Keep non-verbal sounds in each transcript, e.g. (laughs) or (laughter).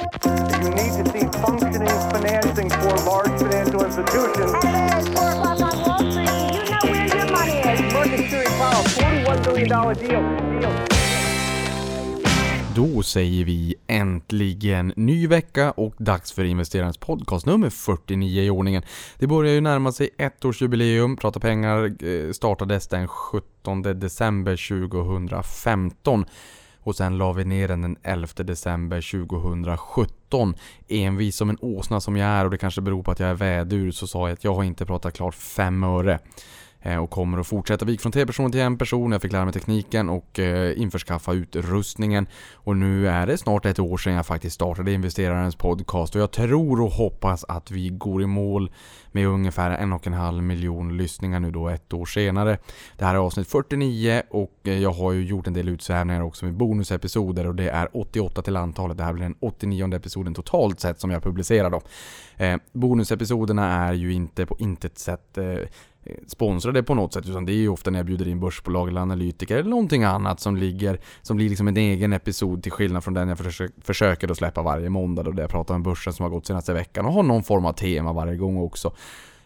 You need to see functioning financing for large financial institutions. Hello, it's 4 o'clock on Wall Street. Do you know where your money is? Market Series Powell, $41 billion deal. deal. Då säger vi äntligen ny vecka och dags för investerarens podcast nummer 49 i ordningen. Det börjar ju närma sig ettårsjubileum. Prata pengar eh, startades den 17 december 2015 och sen la vi ner den den 11 december 2017. Envis som en åsna som jag är och det kanske beror på att jag är vädur så sa jag att jag har inte pratat klart fem öre. Eh, och kommer att fortsätta. Vi gick från tre personer till en person, jag fick lära mig tekniken och eh, införskaffa utrustningen. Och nu är det snart ett år sedan jag faktiskt startade investerarens podcast och jag tror och hoppas att vi går i mål med ungefär en och en halv miljon lyssningar nu då ett år senare. Det här är avsnitt 49 och eh, jag har ju gjort en del utsvävningar också med bonusepisoder och det är 88 till antalet. Det här blir den 89 episoden totalt sett som jag publicerar då. Eh, bonusepisoderna är ju inte på intet sätt eh, sponsrade på något sätt utan det är ju ofta när jag bjuder in börsbolag eller analytiker eller någonting annat som ligger som blir liksom en egen episod till skillnad från den jag försöker, försöker att släppa varje måndag då där jag pratar om börsen som har gått senaste veckan och har någon form av tema varje gång också.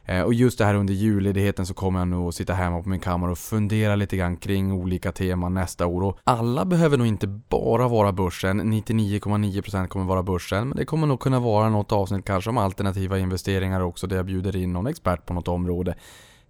Eh, och just det här under julledigheten så kommer jag nog att sitta hemma på min kammare och fundera lite grann kring olika teman nästa år. Och alla behöver nog inte bara vara börsen. 99,9% kommer vara börsen. Men det kommer nog kunna vara något avsnitt kanske om alternativa investeringar också där jag bjuder in någon expert på något område.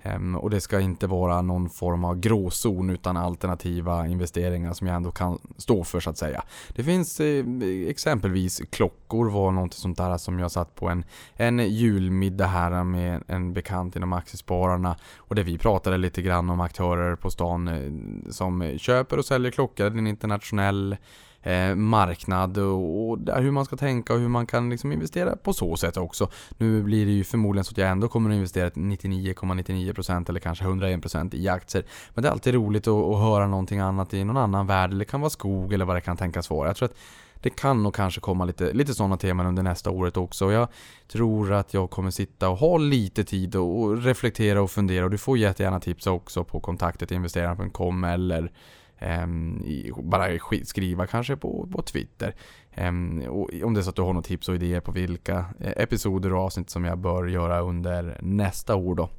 Ehm, och det ska inte vara någon form av gråzon utan alternativa investeringar som jag ändå kan stå för så att säga. Det finns eh, exempelvis klockor var något sånt där som jag satt på en, en julmiddag här med en bekant inom Aktiespararna och där vi pratade lite grann om aktörer på stan eh, som köper och säljer klockor. Det är en internationell eh, marknad och, och hur man ska tänka och hur man kan liksom investera på så sätt också. Nu blir det ju förmodligen så att jag ändå kommer att investera 99,99% eller kanske 101% i aktier. Men det är alltid roligt att, att höra någonting annat i någon annan värld. Det kan vara skog eller vad det kan tänkas vara. Jag tror att det kan nog kanske komma lite, lite sådana teman under nästa året också. Jag tror att jag kommer sitta och ha lite tid och reflektera och fundera och du får jättegärna tipsa också på kontaktet investerarna.com eller Ehm, bara skriva kanske på, på Twitter. Ehm, om det är så att du har något tips och idéer på vilka eh, episoder och avsnitt som jag bör göra under nästa år då.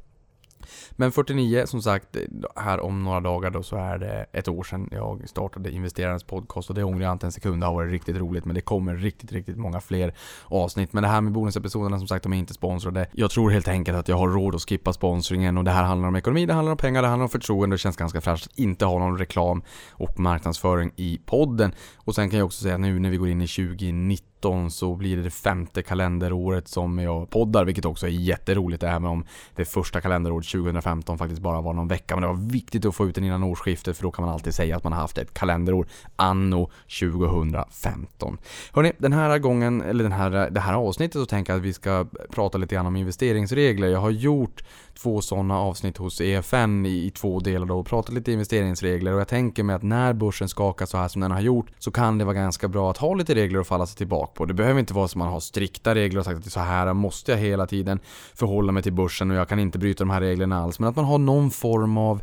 Men 49, som sagt, här om några dagar då så är det ett år sedan jag startade investerarens podcast och det ångrar jag inte en sekund. Det har varit riktigt roligt men det kommer riktigt, riktigt många fler avsnitt. Men det här med bonusepisoderna som sagt, de är inte sponsrade. Jag tror helt enkelt att jag har råd att skippa sponsringen och det här handlar om ekonomi, det handlar om pengar, det handlar om förtroende. Det känns ganska fräscht att inte ha någon reklam och marknadsföring i podden. Och sen kan jag också säga nu när vi går in i 2019 2019 så blir det det femte kalenderåret som jag poddar, vilket också är jätteroligt även om det första kalenderåret 2015 faktiskt bara var någon vecka. Men det var viktigt att få ut den innan årsskiftet för då kan man alltid säga att man har haft ett kalenderår anno 2015. Hörni, den här gången, eller den här, det här avsnittet så tänker jag att vi ska prata lite grann om investeringsregler. Jag har gjort två sådana avsnitt hos EFN i, i två delar då och pratat lite investeringsregler och jag tänker mig att när börsen skakar så här som den har gjort så kan det vara ganska bra att ha lite regler att falla sig tillbaka på. Det behöver inte vara så att man har strikta regler och sagt att så här måste jag hela tiden förhålla mig till börsen och jag kan inte bryta de här reglerna alls. Men att man har någon form av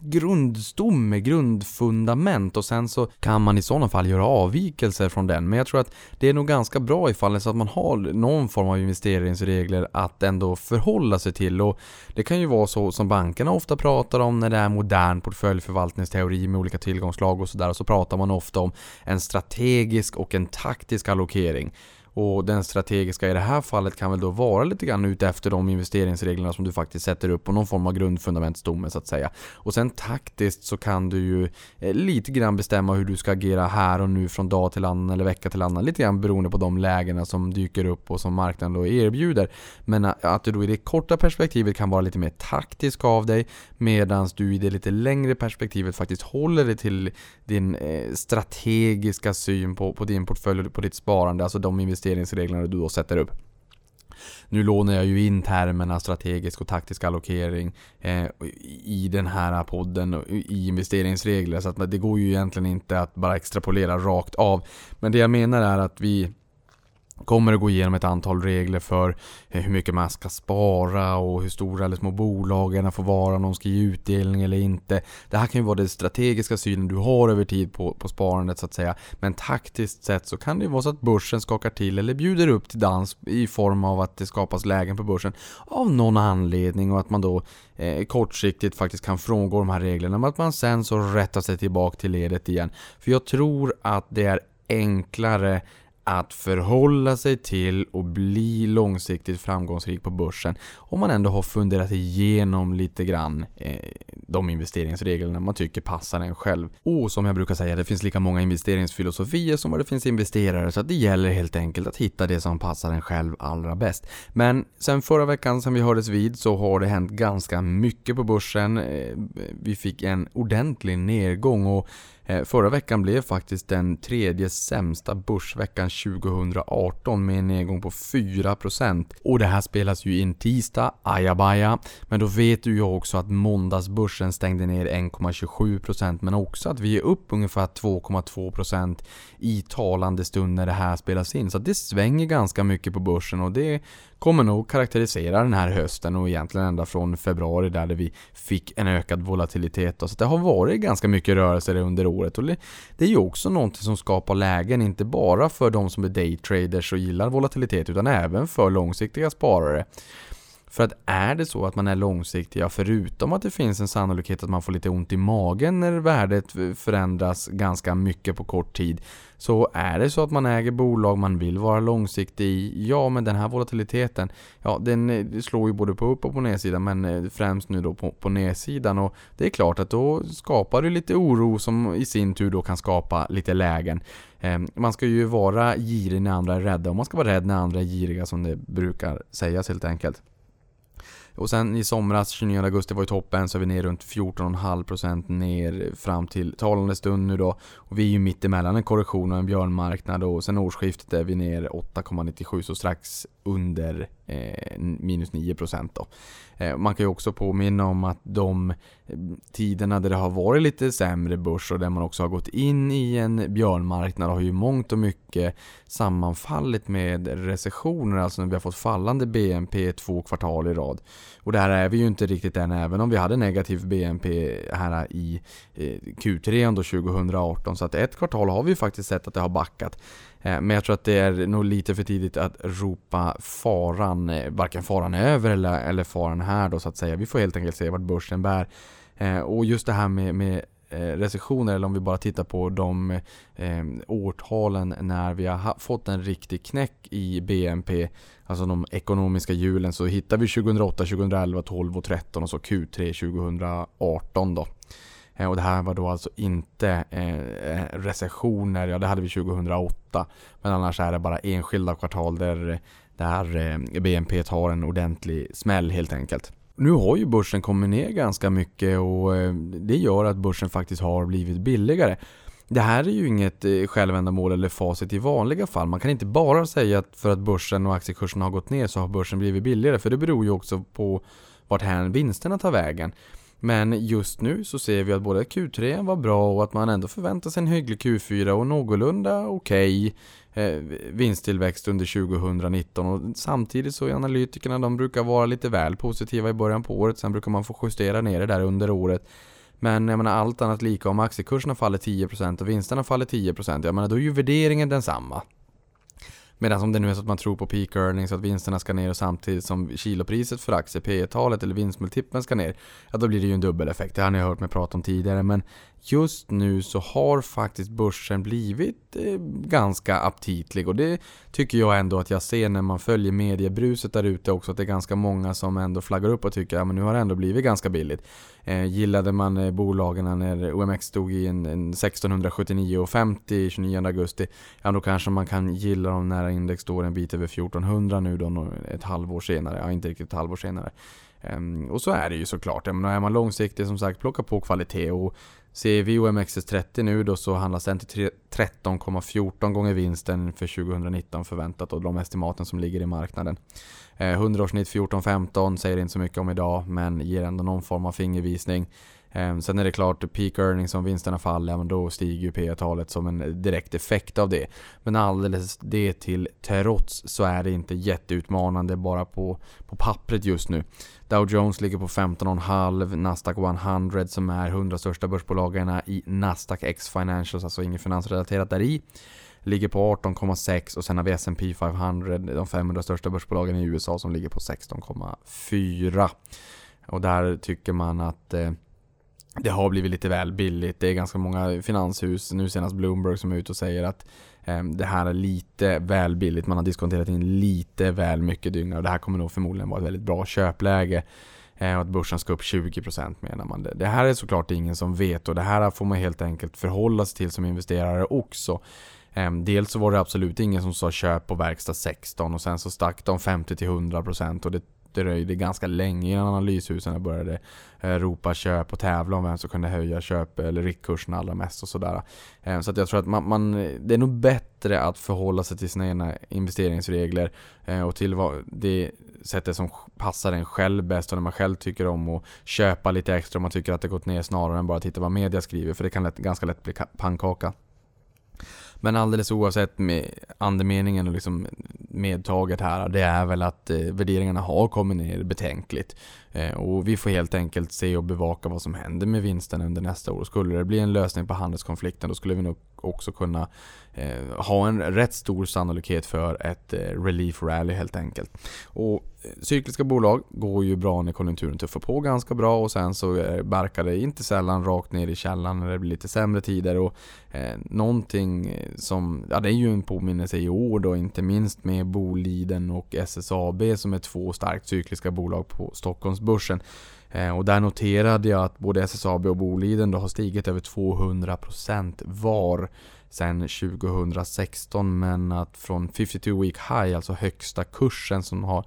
grundstomme, grundfundament och sen så kan man i sådana fall göra avvikelser från den. Men jag tror att det är nog ganska bra ifall så att man har någon form av investeringsregler att ändå förhålla sig till och det kan ju vara så som bankerna ofta pratar om när det är modern portföljförvaltningsteori med olika tillgångslag och sådär så pratar man ofta om en strategisk och en taktisk allokering. Och den strategiska i det här fallet kan väl då vara lite grann ute efter de investeringsreglerna som du faktiskt sätter upp på någon form av grundfundamentsstomme så att säga. Och sen taktiskt så kan du ju eh, lite grann bestämma hur du ska agera här och nu från dag till annan eller vecka till annan. Lite grann beroende på de lägena som dyker upp och som marknaden då erbjuder. Men att du då i det korta perspektivet kan vara lite mer taktisk av dig medan du i det lite längre perspektivet faktiskt håller dig till din eh, strategiska syn på, på din portfölj och på ditt sparande. Alltså de investeringar investeringsreglerna du då sätter upp. Nu lånar jag ju in termerna strategisk och taktisk allokering eh, i den här podden och i investeringsregler så att det går ju egentligen inte att bara extrapolera rakt av. Men det jag menar är att vi kommer att gå igenom ett antal regler för eh, hur mycket man ska spara och hur stora eller små bolagen får vara, om de ska ge utdelning eller inte. Det här kan ju vara den strategiska synen du har över tid på, på sparandet så att säga. Men taktiskt sett så kan det ju vara så att börsen skakar till eller bjuder upp till dans i form av att det skapas lägen på börsen av någon anledning och att man då eh, kortsiktigt faktiskt kan frångå de här reglerna men att man sen så rättar sig tillbaka till ledet igen. För jag tror att det är enklare att förhålla sig till och bli långsiktigt framgångsrik på börsen om man ändå har funderat igenom lite grann eh, de investeringsreglerna man tycker passar en själv. Och som jag brukar säga, det finns lika många investeringsfilosofier som det finns investerare så det gäller helt enkelt att hitta det som passar en själv allra bäst. Men sen förra veckan som vi hördes vid så har det hänt ganska mycket på börsen. Eh, vi fick en ordentlig nedgång och Eh, förra veckan blev faktiskt den tredje sämsta börsveckan 2018 med en nedgång på 4%. Och det här spelas ju in tisdag, ajabaja. Men då vet du ju också att måndagsbörsen stängde ner 1,27% men också att vi är upp ungefär 2,2% i talande stund när det här spelas in. Så det svänger ganska mycket på börsen och det kommer nog karaktärisera den här hösten och egentligen ända från februari där vi fick en ökad volatilitet. Så det har varit ganska mycket rörelser under året och det är ju också någonting som skapar lägen, inte bara för de som är daytraders och gillar volatilitet utan även för långsiktiga sparare. För att är det så att man är långsiktig, ja, förutom att det finns en sannolikhet att man får lite ont i magen när värdet förändras ganska mycket på kort tid. Så är det så att man äger bolag man vill vara långsiktig i, ja men den här volatiliteten, ja den eh, slår ju både på upp och på nedsidan men eh, främst nu då på, på nedsidan och det är klart att då skapar det lite oro som i sin tur då kan skapa lite lägen. Ehm, man ska ju vara girig när andra är rädda och man ska vara rädd när andra är giriga som det brukar sägas helt enkelt. Och sen i somras, 29 augusti var ju toppen, så är vi ner runt 14,5% ner fram till talande stund nu då. Och vi är ju mitt emellan en korrektion och en björnmarknad och sen årsskiftet är vi ner 8,97 så strax under Eh, minus 9% eh, man kan ju också påminna om att de eh, tiderna där det har varit lite sämre börs och där man också har gått in i en björnmarknad har ju mångt och mycket sammanfallit med recessioner, alltså när vi har fått fallande BNP två kvartal i rad. Och där är vi ju inte riktigt än, även om vi hade negativ BNP här i Q3 2018. Så att ett kvartal har vi faktiskt sett att det har backat. Eh, men jag tror att det är nog lite för tidigt att ropa faran, eh, varken faran över eller, eller faran här då så att säga. Vi får helt enkelt se vart börsen bär. Eh, och just det här med, med recessioner, eller om vi bara tittar på de eh, årtalen när vi har fått en riktig knäck i BNP, alltså de ekonomiska hjulen, så hittar vi 2008, 2011, 12 och 13 och så Q3 2018 då. Eh, och det här var då alltså inte eh, eh recessioner, ja det hade vi 2008. Men annars är det bara enskilda kvartal där, där eh, BNP tar en ordentlig smäll helt enkelt. Nu har ju börsen kommit ner ganska mycket och eh, det gör att börsen faktiskt har blivit billigare. Det här är ju inget självändamål eller facit i vanliga fall. Man kan inte bara säga att för att börsen och aktiekursen har gått ner så har börsen blivit billigare. För det beror ju också på vart här vinsterna tar vägen. Men just nu så ser vi att både Q3 var bra och att man ändå förväntar sig en hygglig Q4 och någorlunda okej okay, eh, vinsttillväxt under 2019. Och samtidigt så är analytikerna, de brukar vara lite väl positiva i början på året. Sen brukar man få justera ner det där under året. Men jag menar allt annat lika, om aktiekurserna faller 10% och vinsterna faller 10%, jag menar då är ju värderingen densamma. Medan om det nu är så att man tror på peak earnings, att vinsterna ska ner och samtidigt som kilopriset för aktier, P talet eller vinstmultipeln ska ner, ja då blir det ju en dubbeleffekt. Det har ni hört mig prata om tidigare, men just nu så har faktiskt börsen blivit eh, ganska aptitlig och det tycker jag ändå att jag ser när man följer mediebruset där ute också att det är ganska många som ändå flaggar upp och tycker att ja, nu har det ändå blivit ganska billigt. Eh, gillade man eh, bolagen när OMX stod i en, en 1679,50 29 augusti, ja då kanske man kan gilla dem när index står en bit över 1400 nu då ett halvår senare, ja inte riktigt ett halvår senare. Ehm, och så är det ju såklart. Menar, är man långsiktig som sagt, plocka på kvalitet. Och ser vi OMXS30 nu då så handlas den till 13,14 gånger vinsten för 2019 förväntat och de estimaten som ligger i marknaden. 100-årssnitt eh, 14-15 säger inte så mycket om idag men ger ändå någon form av fingervisning. Ehm, sen är det klart, peak earnings om vinsterna faller, men då stiger ju P talet som en direkt effekt av det. Men alldeles det till trots så är det inte jätteutmanande bara på, på pappret just nu. Dow Jones ligger på 15,5, Nasdaq 100 som är 100 största börsbolagen i Nasdaq X Financials, alltså inget finansrelaterat där i ligger på 18,6 och sen har vi S&P 500, de 500 största börsbolagen i USA som ligger på 16,4. Och där tycker man att eh, det har blivit lite väl billigt. Det är ganska många finanshus, nu senast Bloomberg, som är ute och säger att eh, det här är lite väl billigt. Man har diskonterat in lite väl mycket dynga och det här kommer nog förmodligen vara ett väldigt bra köpläge. Eh, och att börsen ska upp 20% menar man. Det här är såklart ingen som vet och det här får man helt enkelt förhålla sig till som investerare också. Ehm, dels så var det absolut ingen som sa köp på verkstad 16 och sen så stack de 50-100% och det dröjde ganska länge innan analyshusen började eh, ropa köp och tävla om vem som kunde höja köp eller riktkursen allra mest och sådär. Eh, så att jag tror att man, man, det är nog bättre att förhålla sig till sina egna investeringsregler eh, och till vad det sättet som passar en själv bäst och när man själv tycker om att köpa lite extra om man tycker att det gått ner snarare än bara titta vad media skriver för det kan lätt, ganska lätt bli pannkaka. Men alldeles oavsett med andemeningen och liksom medtaget här, det är väl att eh, värderingarna har kommit ner betänkligt. Eh, och vi får helt enkelt se och bevaka vad som händer med vinsten under nästa år. Skulle det bli en lösning på handelskonflikten då skulle vi nog också kunna eh, ha en rätt stor sannolikhet för ett eh, relief rally helt enkelt. Och eh, cykliska bolag går ju bra när konjunkturen tuffar på ganska bra och sen så eh, barkar det inte sällan rakt ner i källan när det blir lite sämre tider. Och eh, någonting eh, som, ja det är ju en påminnelse i år då, inte minst med Boliden och SSAB som är två starkt cykliska bolag på Stockholmsbörsen. Eh, och där noterade jag att både SSAB och Boliden då har stigit över 200% var sen 2016 men att från 52 week high, alltså högsta kursen som har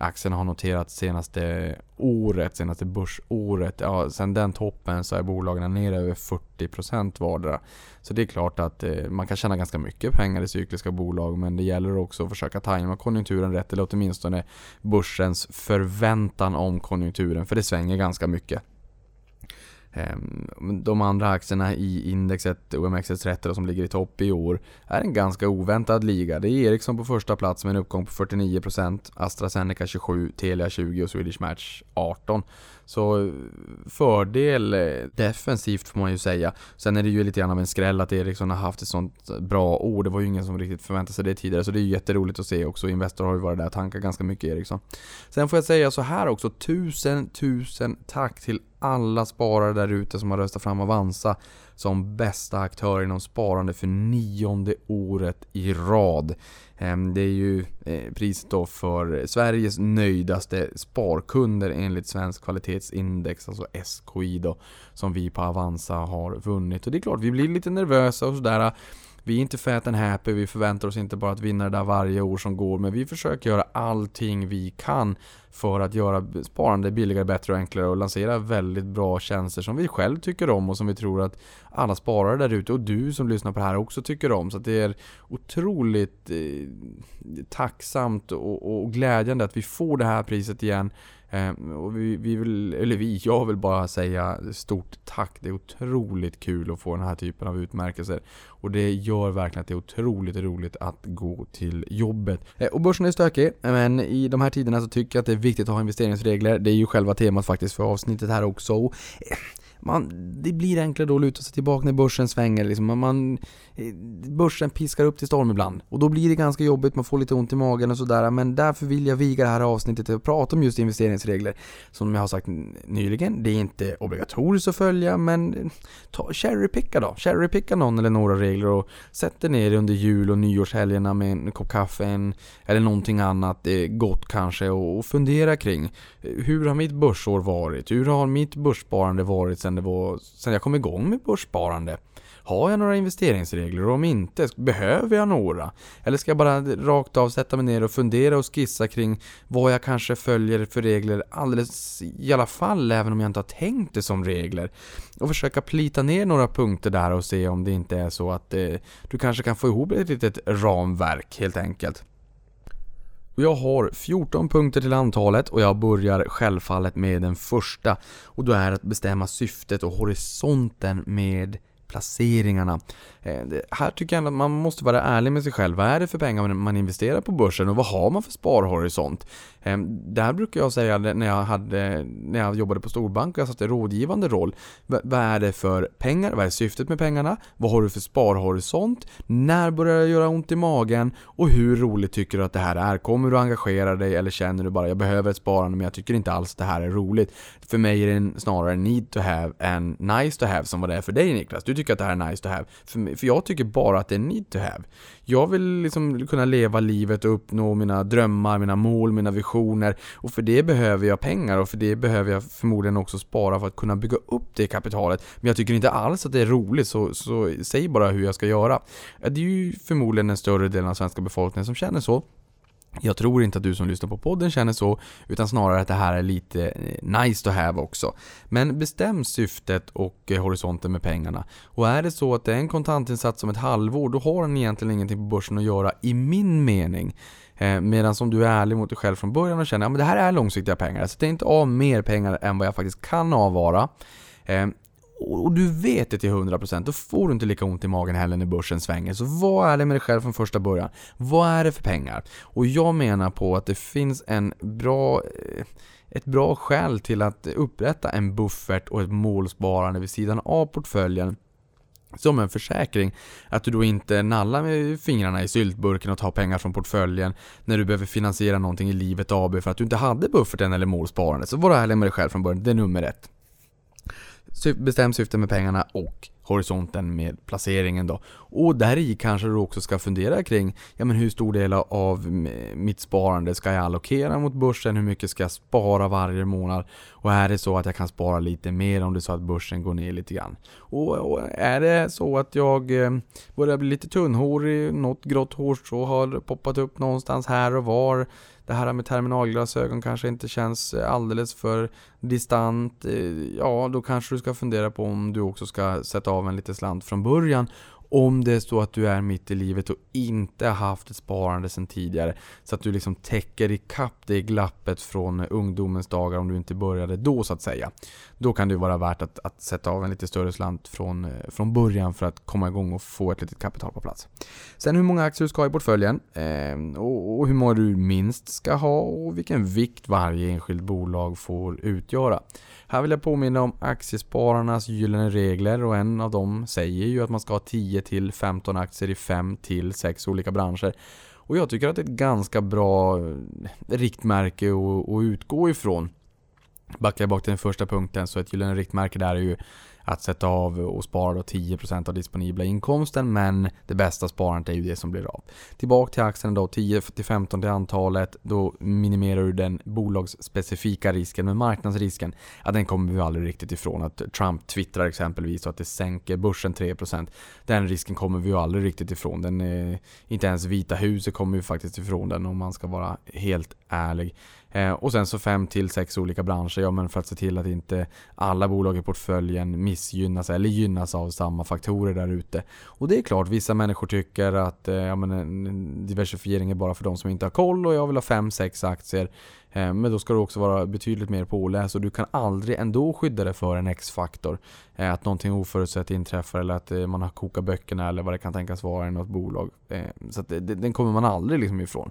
aktien har noterat senaste året, senaste börsåret. Ja, sen den toppen så är bolagen nere över 40% vardera. Så det är klart att eh, man kan tjäna ganska mycket pengar i cykliska bolag men det gäller också att försöka tajma konjunkturen rätt eller åtminstone börsens förväntan om konjunkturen för det svänger ganska mycket. Ehm, de andra aktierna i indexet OMXS30 som ligger i topp i år är en ganska oväntad liga. Det är Ericsson på första plats med en uppgång på 49%, AstraZeneca 27%, Telia 20% och Swedish Match 18%. Så fördel eh, defensivt får man ju säga. Sen är det ju lite grann av en skräll att Ericsson har haft ett sånt bra år. Det var ju ingen som riktigt förväntade sig det tidigare. Så det är ju jätteroligt att se också. Investor har ju varit där och tankat ganska mycket Ericsson. Sen får jag säga så här också. Tusen, tusen tack till alla sparare där ute som har röstat fram Avanza som bästa aktör inom sparande för nionde året i rad. Ehm, det är ju eh, priset då för Sveriges nöjdaste sparkunder enligt Svensk kvalitetsindex, alltså SKI då, som vi på Avanza har vunnit. Och det är klart, vi blir lite nervösa och sådär. Vi är inte fat and happy, vi förväntar oss inte bara att vinna det där varje år som går, men vi försöker göra allting vi kan för att göra sparande billigare, bättre och enklare och lansera väldigt bra tjänster som vi själv tycker om och som vi tror att alla sparare där ute och du som lyssnar på det här också tycker om. Så det är otroligt eh, tacksamt och, och glädjande att vi får det här priset igen Ehm, och vi, vi vill, eller vi, jag vill bara säga stort tack. Det är otroligt kul att få den här typen av utmärkelser. Och det gör verkligen att det är otroligt roligt att gå till jobbet. Ehm, och börsen är stökig, men i de här tiderna så tycker jag att det är viktigt att ha investeringsregler. Det är ju själva temat faktiskt för avsnittet här också. Man, det blir enklare då att luta sig tillbaka när börsen svänger. Liksom. Man, man, eh, börsen piskar upp till storm ibland. Och då blir det ganska jobbigt, man får lite ont i magen och sådär. Men därför vill jag viga det här avsnittet till att prata om just investeringsregler. Som jag har sagt nyligen, det är inte obligatoriskt att följa, men eh, ta, cherrypicka då. Cherrypicka någon eller några regler och sätt dig ner under jul och nyårshelgerna med en kopp kaffe en, eller någonting annat eh, gott kanske och, och fundera kring hur har mitt börsår varit? Hur har mitt börssparande varit sen, det var, sen jag kom igång med börssparande. Har jag några investeringsregler och om inte, behöver jag några? Eller ska jag bara rakt av sätta mig ner och fundera och skissa kring vad jag kanske följer för regler alldeles i alla fall, även om jag inte har tänkt det som regler. Och försöka plita ner några punkter där och se om det inte är så att eh, du kanske kan få ihop ett litet ramverk helt enkelt. Och jag har 14 punkter till antalet och jag börjar självfallet med den första. Och då är att bestämma syftet och horisonten med placeringarna. Eh, här tycker jag att man måste vara ärlig med sig själv. Vad är det för pengar man investerar på börsen och vad har man för sparhorisont? Ehm, Där brukar jag säga när jag, hade, när jag jobbade på storbank och jag satt i rådgivande roll. Vad är det för pengar? Vad är syftet med pengarna? Vad har du för sparhorisont? När börjar det göra ont i magen? Och hur roligt tycker du att det här är? Kommer du engagera dig eller känner du bara jag behöver ett sparande men jag tycker inte alls det här är roligt? För mig är det snarare need to have än nice to have som var det är för dig Niklas. Du tycker att det här är nice to have. För, mig, för jag tycker bara att det är need to have. Jag vill liksom kunna leva livet och uppnå mina drömmar, mina mål, mina visioner. Och för det behöver jag pengar och för det behöver jag förmodligen också spara för att kunna bygga upp det kapitalet. Men jag tycker inte alls att det är roligt, så, så säg bara hur jag ska göra. Det är ju förmodligen den större delen av svenska befolkningen som känner så. Jag tror inte att du som lyssnar på podden känner så, utan snarare att det här är lite eh, nice to have också. Men bestäm syftet och eh, horisonten med pengarna. Och är det så att det är en kontantinsats om ett halvår, då har den egentligen ingenting på börsen att göra, i min mening. Eh, medan om du är ärlig mot dig själv från början och känner att ja, det här är långsiktiga pengar, så det är inte av mer pengar än vad jag faktiskt kan avvara och du vet det till 100% då får du inte lika ont i magen heller när börsen svänger. Så var ärlig med dig själv från första början. Vad är det för pengar? Och jag menar på att det finns en bra, eh, ett bra skäl till att upprätta en buffert och ett målsparande vid sidan av portföljen som en försäkring. Att du då inte nallar med fingrarna i syltburken och tar pengar från portföljen när du behöver finansiera någonting i livet AB för att du inte hade bufferten eller målsparande. Så var ärlig med dig själv från början, det är nummer ett bestäm syfte med pengarna och horisonten med placeringen då. Och där i kanske du också ska fundera kring, ja men hur stor del av mitt sparande ska jag allokera mot börsen? Hur mycket ska jag spara varje månad? Och är det så att jag kan spara lite mer om det är så att börsen går ner lite grann? Och, och är det så att jag eh, börjar bli lite tunnhårig, något grått hårstrå har poppat upp någonstans här och var det här med terminalglasögon kanske inte känns eh, alldeles för distant. Eh, ja, då kanske du ska fundera på om du också ska sätta av en liten slant från början om det är så att du är mitt i livet och inte har haft ett sparande sedan tidigare. Så att du liksom täcker ikapp det glappet från ungdomens dagar om du inte började då så att säga. Då kan det vara värt att, att sätta av en lite större slant från, eh, från början för att komma igång och få ett litet kapital på plats. Sen hur många aktier du ska ha i portföljen eh, och, och hur många du minst ska ha och vilken vikt varje enskilt bolag får utgöra. Här vill jag påminna om aktiespararnas gyllene regler och en av dem säger ju att man ska ha 10 till 15 aktier i 5 till 6 olika branscher. Och jag tycker att det är ett ganska bra eh, riktmärke att utgå ifrån. Backar jag bak till den första punkten så ett gyllene riktmärke där är ju att sätta av och spara då 10% av disponibla inkomsten men det bästa sparandet är ju det som blir av. Tillbaka till aktien då, 10-15 till antalet, då minimerar du den bolagsspecifika risken men marknadsrisken, ja den kommer vi aldrig riktigt ifrån. Att Trump twittrar exempelvis och att det sänker börsen 3%. Den risken kommer vi ju aldrig riktigt ifrån. Den, eh, inte ens Vita huset kommer ju faktiskt ifrån den om man ska vara helt ärlig. Eh, och sen så fem till sex olika branscher, ja men för att se till att inte alla bolag i portföljen missgynnas eller gynnas av samma faktorer där ute. Och det är klart, vissa människor tycker att eh, ja, men diversifiering är bara för de som inte har koll och jag vill ha fem, sex aktier. Eh, men då ska du också vara betydligt mer påläst och du kan aldrig ändå skydda dig för en X-faktor. Eh, att någonting oförutsett inträffar eller att eh, man har kokat böckerna eller vad det kan tänkas vara i något bolag. Så det, den kommer man aldrig liksom ifrån.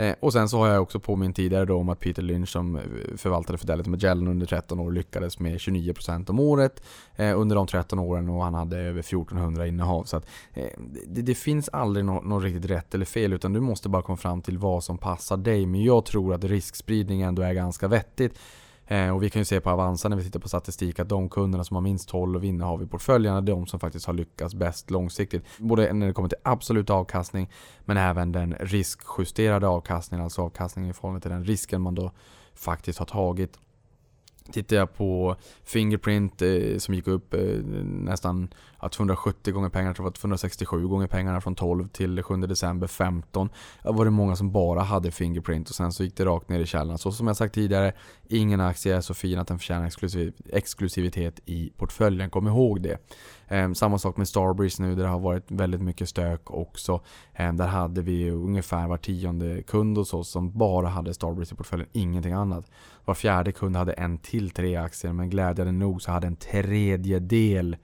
Eh, och sen så har jag också påmint tidigare då om att Peter Lynch som eh, förvaltade Fidelity Magellan under 13 år lyckades med 29% om året eh, under de 13 åren och han hade över 1400 innehav. Så att, eh, det, det, finns aldrig något no riktigt rätt eller fel utan du måste bara komma fram till vad som passar dig. Men jag tror att riskspridning ändå är ganska vettigt. Eh, och vi kan ju se på Avanza när vi tittar på statistik att de kunderna som har minst 12 innehav i portföljen är de som faktiskt har lyckats bäst långsiktigt. Både när det kommer till absolut avkastning men även den riskjusterade avkastningen, alltså avkastningen i förhållande till den risken man då faktiskt har tagit. Tittar jag på Fingerprint eh, som gick upp eh, nästan ja, 270 gånger pengarna, jag tror det var 267 gånger pengarna från 12 till 7 december 15. Det var det många som bara hade Fingerprint och sen så gick det rakt ner i källaren. Så som jag sagt tidigare, ingen aktie är så fin att den förtjänar exklusiv, exklusivitet i portföljen. Kom ihåg det. Eh, samma sak med Starbreeze nu där det har varit väldigt mycket stök också. Eh, där hade vi ungefär var tionde kund hos oss som bara hade Starbreeze i portföljen, ingenting annat. Var fjärde kund hade en till tre aktier men glädjande nog så hade en tredjedel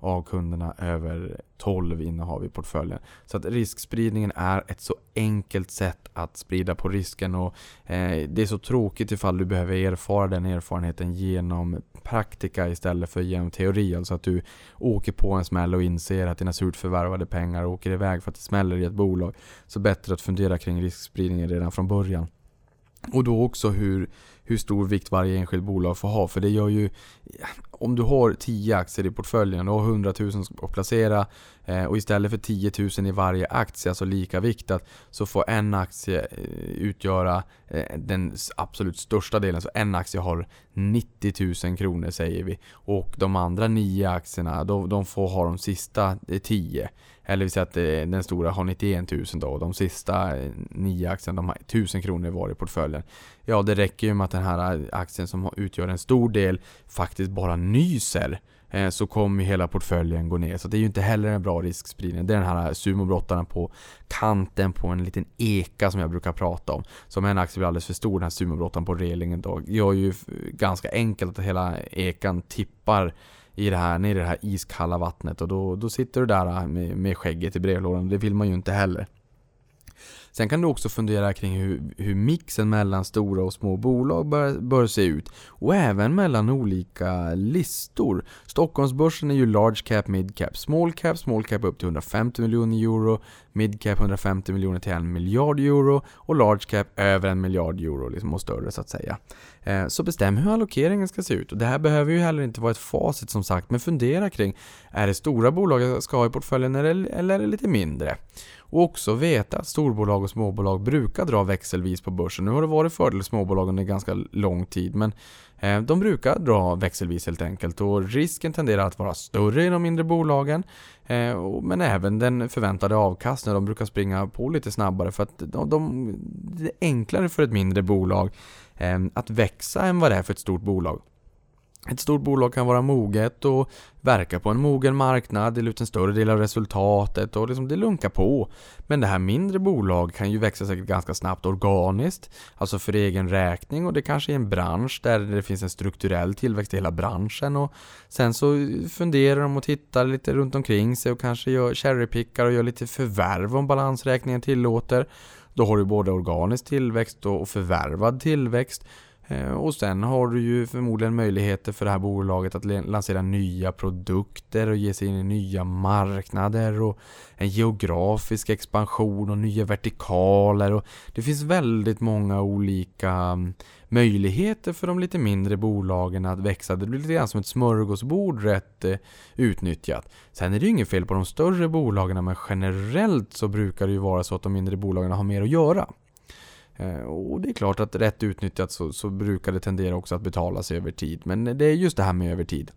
av kunderna över 12 innehav i portföljen. Så att riskspridningen är ett så enkelt sätt att sprida på risken och eh, det är så tråkigt ifall du behöver erfara den erfarenheten genom praktika istället för genom teori. Alltså att du åker på en smäll och inser att dina surt förvärvade pengar åker iväg för att det smäller i ett bolag. Så bättre att fundera kring riskspridningen redan från början. Och då också hur, hur stor vikt varje enskilt bolag får ha. För det gör ju... Om du har 10 aktier i portföljen och har 100 000 att placera eh, och istället för 10 000 i varje aktie, alltså lika viktat, så får en aktie eh, utgöra eh, den absolut största delen. Så en aktie har 90 000 kronor säger vi. Och de andra 9 aktierna, de, de får ha de sista 10. Eller vi säger att eh, den stora har 91 000 då och de sista eh, 9 aktierna de har 1000 kronor var i portföljen. Ja, det räcker ju med att den här eh, aktien som utgör en stor del faktiskt bara nyser så kommer hela portföljen gå ner. Så det är ju inte heller en bra riskspridning. Det är den här sumobrottaren på kanten på en liten eka som jag brukar prata om. Som en aktie blir alldeles för stor, den här sumobrottaren på relingen då, gör ju ganska enkelt att hela ekan tippar i det här, ner i det här iskalla vattnet och då, då sitter du där äh, med, med skägget i brevlådan. Det vill man ju inte heller. Sen kan du också fundera kring hur, hur mixen mellan stora och små bolag bör, bör se ut. Och även mellan olika listor. Stockholmsbörsen är ju large cap, mid cap, small cap, small cap upp till 150 miljoner euro, mid cap 150 miljoner till en miljard euro och large cap över en miljard euro liksom, och större så att säga. Eh, så bestäm hur allokeringen ska se ut. Och det här behöver ju heller inte vara ett facit som sagt, men fundera kring är det stora bolag jag ska ha i portföljen eller, är det lite mindre? Och också veta att storbolag och småbolag brukar dra växelvis på börsen. Nu har det varit fördel småbolag under ganska lång tid men eh, de brukar dra växelvis helt enkelt och risken tenderar att vara större i de mindre bolagen. Eh, men även den förväntade avkastningen, de brukar springa på lite snabbare för att de, de, det är enklare för ett mindre bolag eh, att växa än vad det är för ett stort bolag. Ett stort bolag kan vara moget och verka på en mogen marknad, dela ut en större del av resultatet och liksom det lunkar på. Men det här mindre bolag kan ju växa säkert ganska snabbt organiskt, alltså för egen räkning och det kanske är en bransch där det finns en strukturell tillväxt i hela branschen och sen så funderar de och tittar lite runt omkring sig och kanske gör cherrypickar och gör lite förvärv om balansräkningen tillåter. Då har du både organisk tillväxt och förvärvad tillväxt. Eh, och sen har du ju förmodligen möjligheter för det här bolaget att lansera nya produkter och ge sig in i nya marknader och en geografisk expansion och nya vertikaler. Och det finns väldigt många olika mm, möjligheter för de lite mindre bolagen att växa. Det blir lite grann som ett smörgåsbord rätt eh, utnyttjat. Sen är det ju inget fel på de större bolagen men generellt så brukar det ju vara så att de mindre bolagen har mer att göra. Eh, och det är klart att rätt utnyttjat så, så brukar det tendera också att betala sig över tid. Men det är just det här med över tid.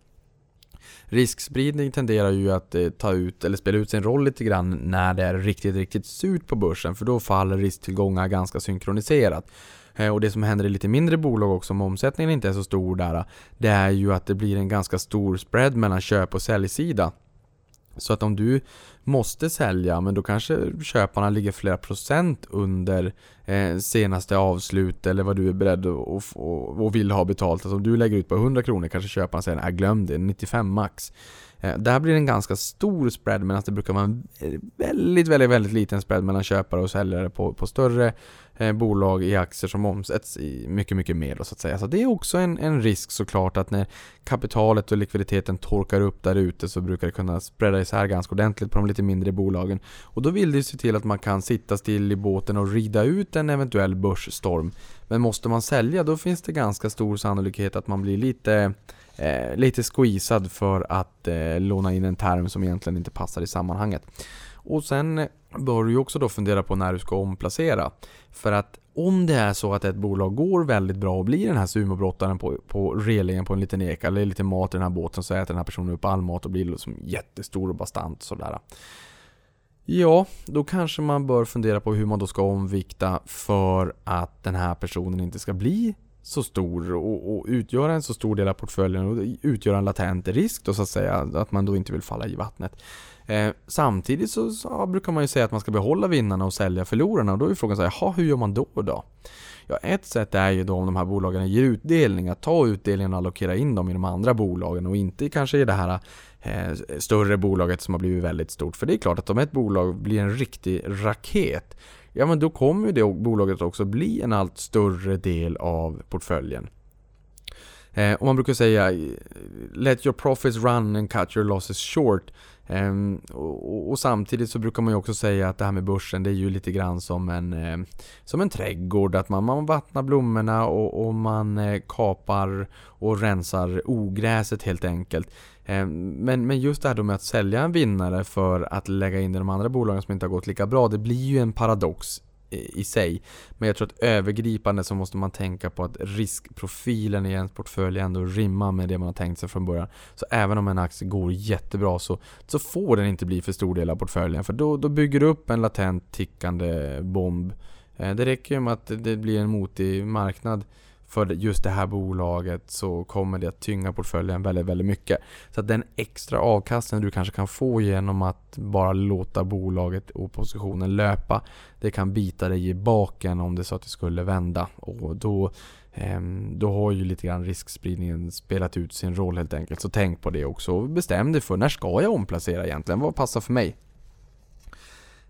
Riskspridning tenderar ju att eh, ta ut eller spela ut sin roll lite grann när det är riktigt, riktigt surt på börsen för då faller risktillgångar ganska synkroniserat. Eh, och det som händer i lite mindre bolag också om omsättningen inte är så stor där, det är ju att det blir en ganska stor spread mellan köp och säljsida. Så att om du måste sälja, men då kanske köparna ligger flera procent under eh, senaste avslut eller vad du är beredd och, och, och vill ha betalt. Alltså om du lägger ut på 100 kronor kanske köparen säger nej glöm det, 95 max. Eh, där blir det en ganska stor spread medan det brukar vara en väldigt, väldigt, väldigt liten spread mellan köpare och säljare på, på större eh, bolag i aktier som omsätts i mycket, mycket mer då, så att säga. Så det är också en, en risk såklart att när kapitalet och likviditeten torkar upp där ute så brukar det kunna spreada isär ganska ordentligt på de lite mindre bolagen. Och då vill det se till att man kan sitta still i båten och rida ut en eventuell börsstorm. Men måste man sälja då finns det ganska stor sannolikhet att man blir lite eh, lite squeezad för att eh, låna in en term som egentligen inte passar i sammanhanget. Och sen bör du också då fundera på när du ska omplacera. För att om det är så att ett bolag går väldigt bra och blir den här sumobrottaren på, på relingen på en liten eka eller lite mat i den här båten så äter den här personen upp all mat och blir liksom jättestor och bastant sådär. Ja, då kanske man bör fundera på hur man då ska omvikta för att den här personen inte ska bli så stor och, och utgöra en så stor del av portföljen och utgöra en latent risk då så att säga, att man då inte vill falla i vattnet. Eh, samtidigt så, så, brukar man ju säga att man ska behålla vinnarna och sälja förlorarna och då är frågan så här, jaha, hur gör man då då? Ja, ett sätt är ju då om de här bolagen ger utdelning, att ta utdelningen och allokera in dem i de andra bolagen och inte kanske i det här eh, större bolaget som har blivit väldigt stort. För det är klart att om ett bolag blir en riktig raket, ja men då kommer ju det bolaget också bli en allt större del av portföljen. Eh, och man brukar säga eh, Let your profits run and cut your losses short. Ehm, och, och, samtidigt så brukar man ju också säga att det här med börsen det är ju lite grann som en, eh, som en trädgård. Att man, man vattnar blommorna och, och man eh, kapar och rensar ogräset helt enkelt. Ehm, men, men just det här då med att sälja en vinnare för att lägga in i de andra bolagen som inte har gått lika bra. Det blir ju en paradox i sig. Men jag tror att övergripande så måste man tänka på att riskprofilen i ens portfölj ändå rimmar med det man har tänkt sig från början. Så även om en aktie går jättebra så, så får den inte bli för stor del av portföljen. För då, då bygger du upp en latent tickande bomb. Ehm, det räcker ju med att det blir en motig marknad för just det här bolaget så kommer det att tynga portföljen väldigt, väldigt mycket. Så att den extra avkastningen du kanske kan få genom att bara låta bolaget och positionen löpa, det kan bita dig i baken om det är så att det skulle vända. Och då, ehm, då har ju lite grann riskspridningen spelat ut sin roll helt enkelt. Så tänk på det också. Bestäm dig för när ska jag omplacera egentligen? Vad passar för mig?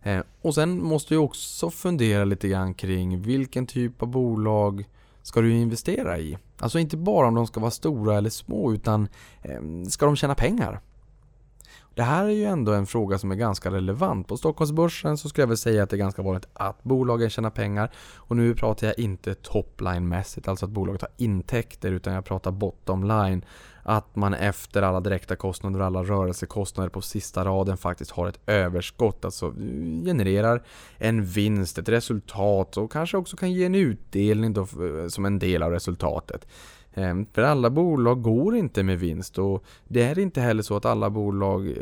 Eh, och sen måste du också fundera lite grann kring vilken typ av bolag ska du investera i? Alltså inte bara om de ska vara stora eller små utan eh, ska de tjäna pengar? Det här är ju ändå en fråga som är ganska relevant. På Stockholmsbörsen så skulle jag väl säga att det är ganska vanligt att bolagen tjänar pengar. Och nu pratar jag inte topline-mässigt, alltså att bolaget har intäkter, utan jag pratar bottom line att man efter alla direkta kostnader och alla rörelsekostnader på sista raden faktiskt har ett överskott. Alltså genererar en vinst, ett resultat och kanske också kan ge en utdelning då, eh, som en del av resultatet. Ehm, för alla bolag går inte med vinst och det är inte heller så att alla bolag eh,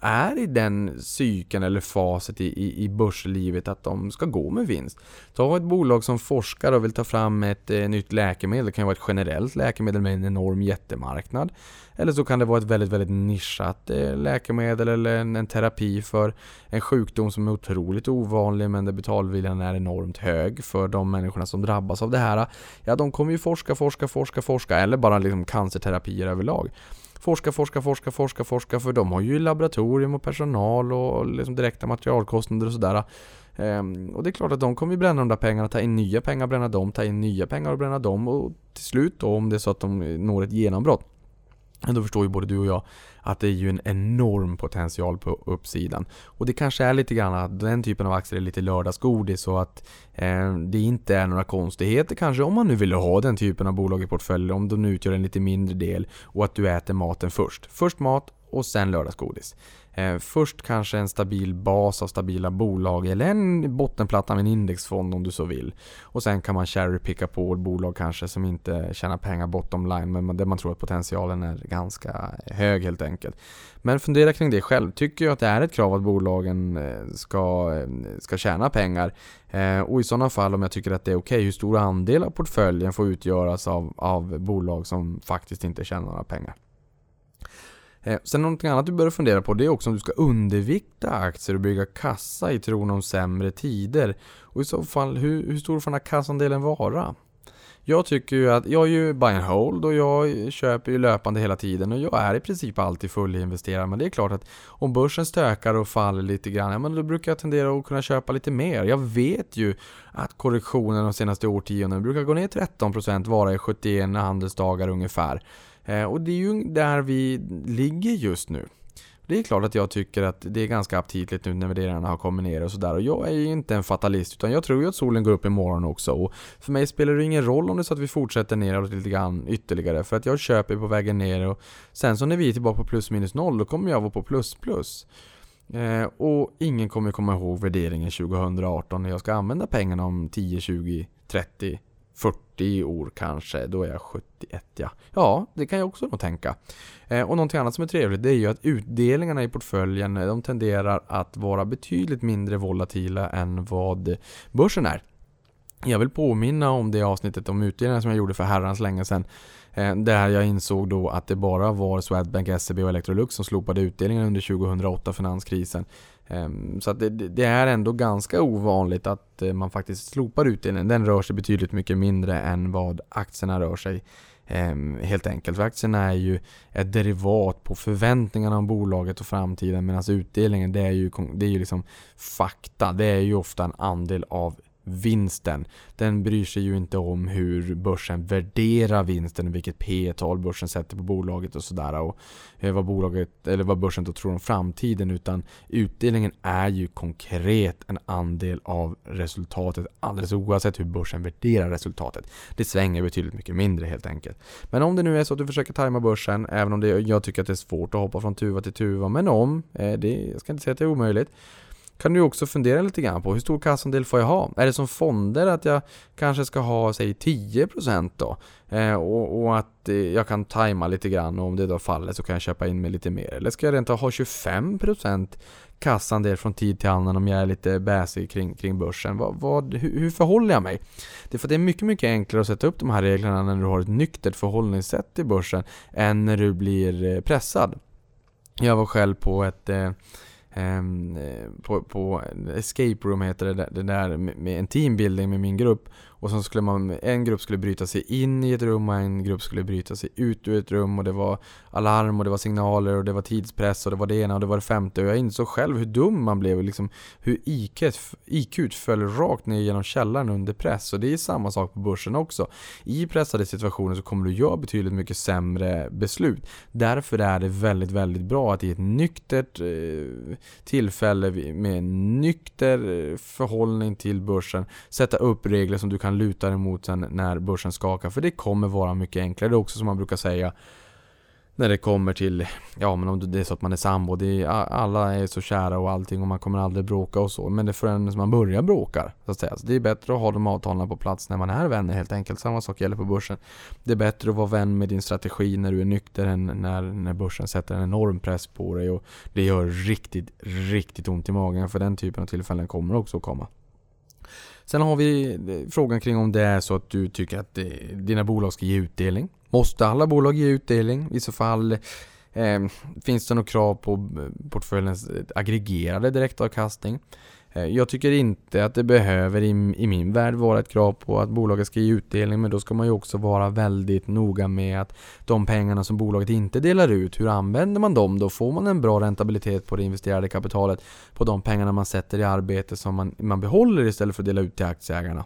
är i den cykeln eller faset i, i, i börslivet att de ska gå med vinst. Ta ett bolag som forskar och vill ta fram ett eh, nytt läkemedel. Det kan ju vara ett generellt läkemedel med en enorm jättemarknad. Eller så kan det vara ett väldigt, väldigt nischat eh, läkemedel eller en, en, terapi för en sjukdom som är otroligt ovanlig men där betalviljan är enormt hög för de människorna som drabbas av det här. Ja, de kommer ju forska, forska, forska, forska eller bara liksom cancerterapier överlag forska, forska, forska, forska, forska för de har ju laboratorium och personal och liksom direkta materialkostnader och sådär. Ehm, och det är klart att de kommer ju bränna de där pengarna, ta in nya pengar, bränna dem, ta in nya pengar och bränna dem och till slut då om det är så att de når ett genombrott då förstår ju både du och jag att det är ju en enorm potential på uppsidan. Och det kanske är lite grann att den typen av aktier är lite lördagsgodis så att eh, det inte är några konstigheter kanske om man nu vill ha den typen av bolag i portföljen om de nu utgör en lite mindre del och att du äter maten först. Först mat och sen lördagsgodis. Eh, först kanske en stabil bas av stabila bolag eller en bottenplatta med en indexfond om du så vill. Och sen kan man cherrypicka på bolag kanske som inte tjänar pengar bottom line men där man tror att potentialen är ganska hög helt enkelt. Men fundera kring det själv. Tycker jag att det är ett krav att bolagen eh, ska, eh, ska tjäna pengar? Eh, och i sådana fall om jag tycker att det är okej, okay, hur stor andel av portföljen får utgöras av, av bolag som faktiskt inte tjänar några pengar? Eh, sen någonting annat du bör fundera på det är också om du ska undervikta aktier och bygga kassa i tron om sämre tider. Och i så fall, hur, hur stor får den här kassandelen vara? Jag tycker ju att, jag är ju buy and hold och jag köper ju löpande hela tiden och jag är i princip alltid fullinvesterad. Men det är klart att om börsen stökar och faller lite grann, ja, men då brukar jag tendera att kunna köpa lite mer. Jag vet ju att korrektionen de senaste årtiondena brukar gå ner 13% vara i 71 handelsdagar ungefär. Eh, och det är ju där vi ligger just nu. Det är klart att jag tycker att det är ganska aptitligt nu när värderingarna har kommit ner och sådär. Och jag är ju inte en fatalist utan jag tror ju att solen går upp imorgon också. Och för mig spelar det ingen roll om det är så att vi fortsätter neråt lite grann ytterligare. För att jag köper på vägen ner och sen så när vi är tillbaka på plus minus noll då kommer jag vara på plus plus. Eh, och ingen kommer komma ihåg värderingen 2018 när jag ska använda pengarna om 10, 20, 30, 40 år kanske. Då är jag 71 ja. Ja, det kan jag också nog tänka. Eh, och någonting annat som är trevligt det är ju att utdelningarna i portföljen eh, de tenderar att vara betydligt mindre volatila än vad börsen är. Jag vill påminna om det avsnittet om utdelningar som jag gjorde för herrans länge sedan. Eh, där jag insåg då att det bara var Swedbank, SEB och Electrolux som slopade utdelningen under 2008 finanskrisen. Ehm, så att det, det, är ändå ganska ovanligt att eh, man faktiskt slopar utdelningen. Den rör sig betydligt mycket mindre än vad aktierna rör sig. Ehm, helt enkelt. För aktierna är ju ett derivat på förväntningarna om bolaget och framtiden medan utdelningen det är ju, det är ju liksom fakta. Det är ju ofta en andel av vinsten. Den bryr sig ju inte om hur börsen värderar vinsten, vilket P tal börsen sätter på bolaget och sådär. Och eh, vad, bolaget, eller vad börsen då tror om framtiden. Utan utdelningen är ju konkret en andel av resultatet alldeles oavsett hur börsen värderar resultatet. Det svänger betydligt mycket mindre helt enkelt. Men om det nu är så att du försöker tajma börsen, även om det, jag tycker att det är svårt att hoppa från tuva till tuva, men om, eh, det, jag ska inte säga att det är omöjligt kan du också fundera lite grann på hur stor kassandel får jag ha? Är det som fonder att jag kanske ska ha säg 10% då? Eh, och, och, att eh, jag kan tajma lite grann och om det då faller så kan jag köpa in mig lite mer. Eller ska jag rent ha 25% kassandel från tid till annan om jag är lite bäsig kring, kring börsen? Vad, vad, hur, hur förhåller jag mig? Det är för att det är mycket, mycket enklare att sätta upp de här reglerna när du har ett nyktert förhållningssätt till börsen än när du blir eh, pressad. Jag var själv på ett eh, Ehm, eh, på, på Escape Room heter det, det där med en teambuilding med min grupp och sen skulle man, en grupp skulle bryta sig in i ett rum och en grupp skulle bryta sig ut ur ett rum och det var alarm och det var signaler och det var tidspress och det var det ena och det var det femte och jag insåg själv hur dum man blev och liksom hur IQ, IQ föll rakt ner genom källaren under press och det är samma sak på börsen också. I pressade situationer så kommer du göra betydligt mycket sämre beslut. Därför är det väldigt, väldigt bra att i ett nyktert eh, tillfälle med en nykter eh, förhållning till börsen sätta upp regler som du kan luta dig mot sen när börsen skakar. För det kommer vara mycket enklare. Det är också som man brukar säga när det kommer till, ja men om det är så att man är sambo, det är, alla är så kära och allting och man kommer aldrig bråka och så. Men det är förrän man börjar bråka, så att säga. Så det är bättre att ha de avtalen på plats när man är vänner helt enkelt. Samma sak gäller på börsen. Det är bättre att vara vän med din strategi när du är nykter än när, när börsen sätter en enorm press på dig och det gör riktigt, riktigt ont i magen för den typen av tillfällen kommer också att komma. Sen har vi eh, frågan kring om det är så att du tycker att eh, dina bolag ska ge utdelning. Måste alla bolag ge utdelning? I så fall eh, finns det något krav på eh, portföljens aggregerade direktavkastning? Eh, jag tycker inte att det behöver i, i, min värld vara ett krav på att bolaget ska ge utdelning men då ska man ju också vara väldigt noga med att de pengarna som bolaget inte delar ut, hur använder man dem? Då får man en bra räntabilitet på det investerade kapitalet på de pengarna man sätter i arbete som man, man behåller istället för att dela ut till aktieägarna.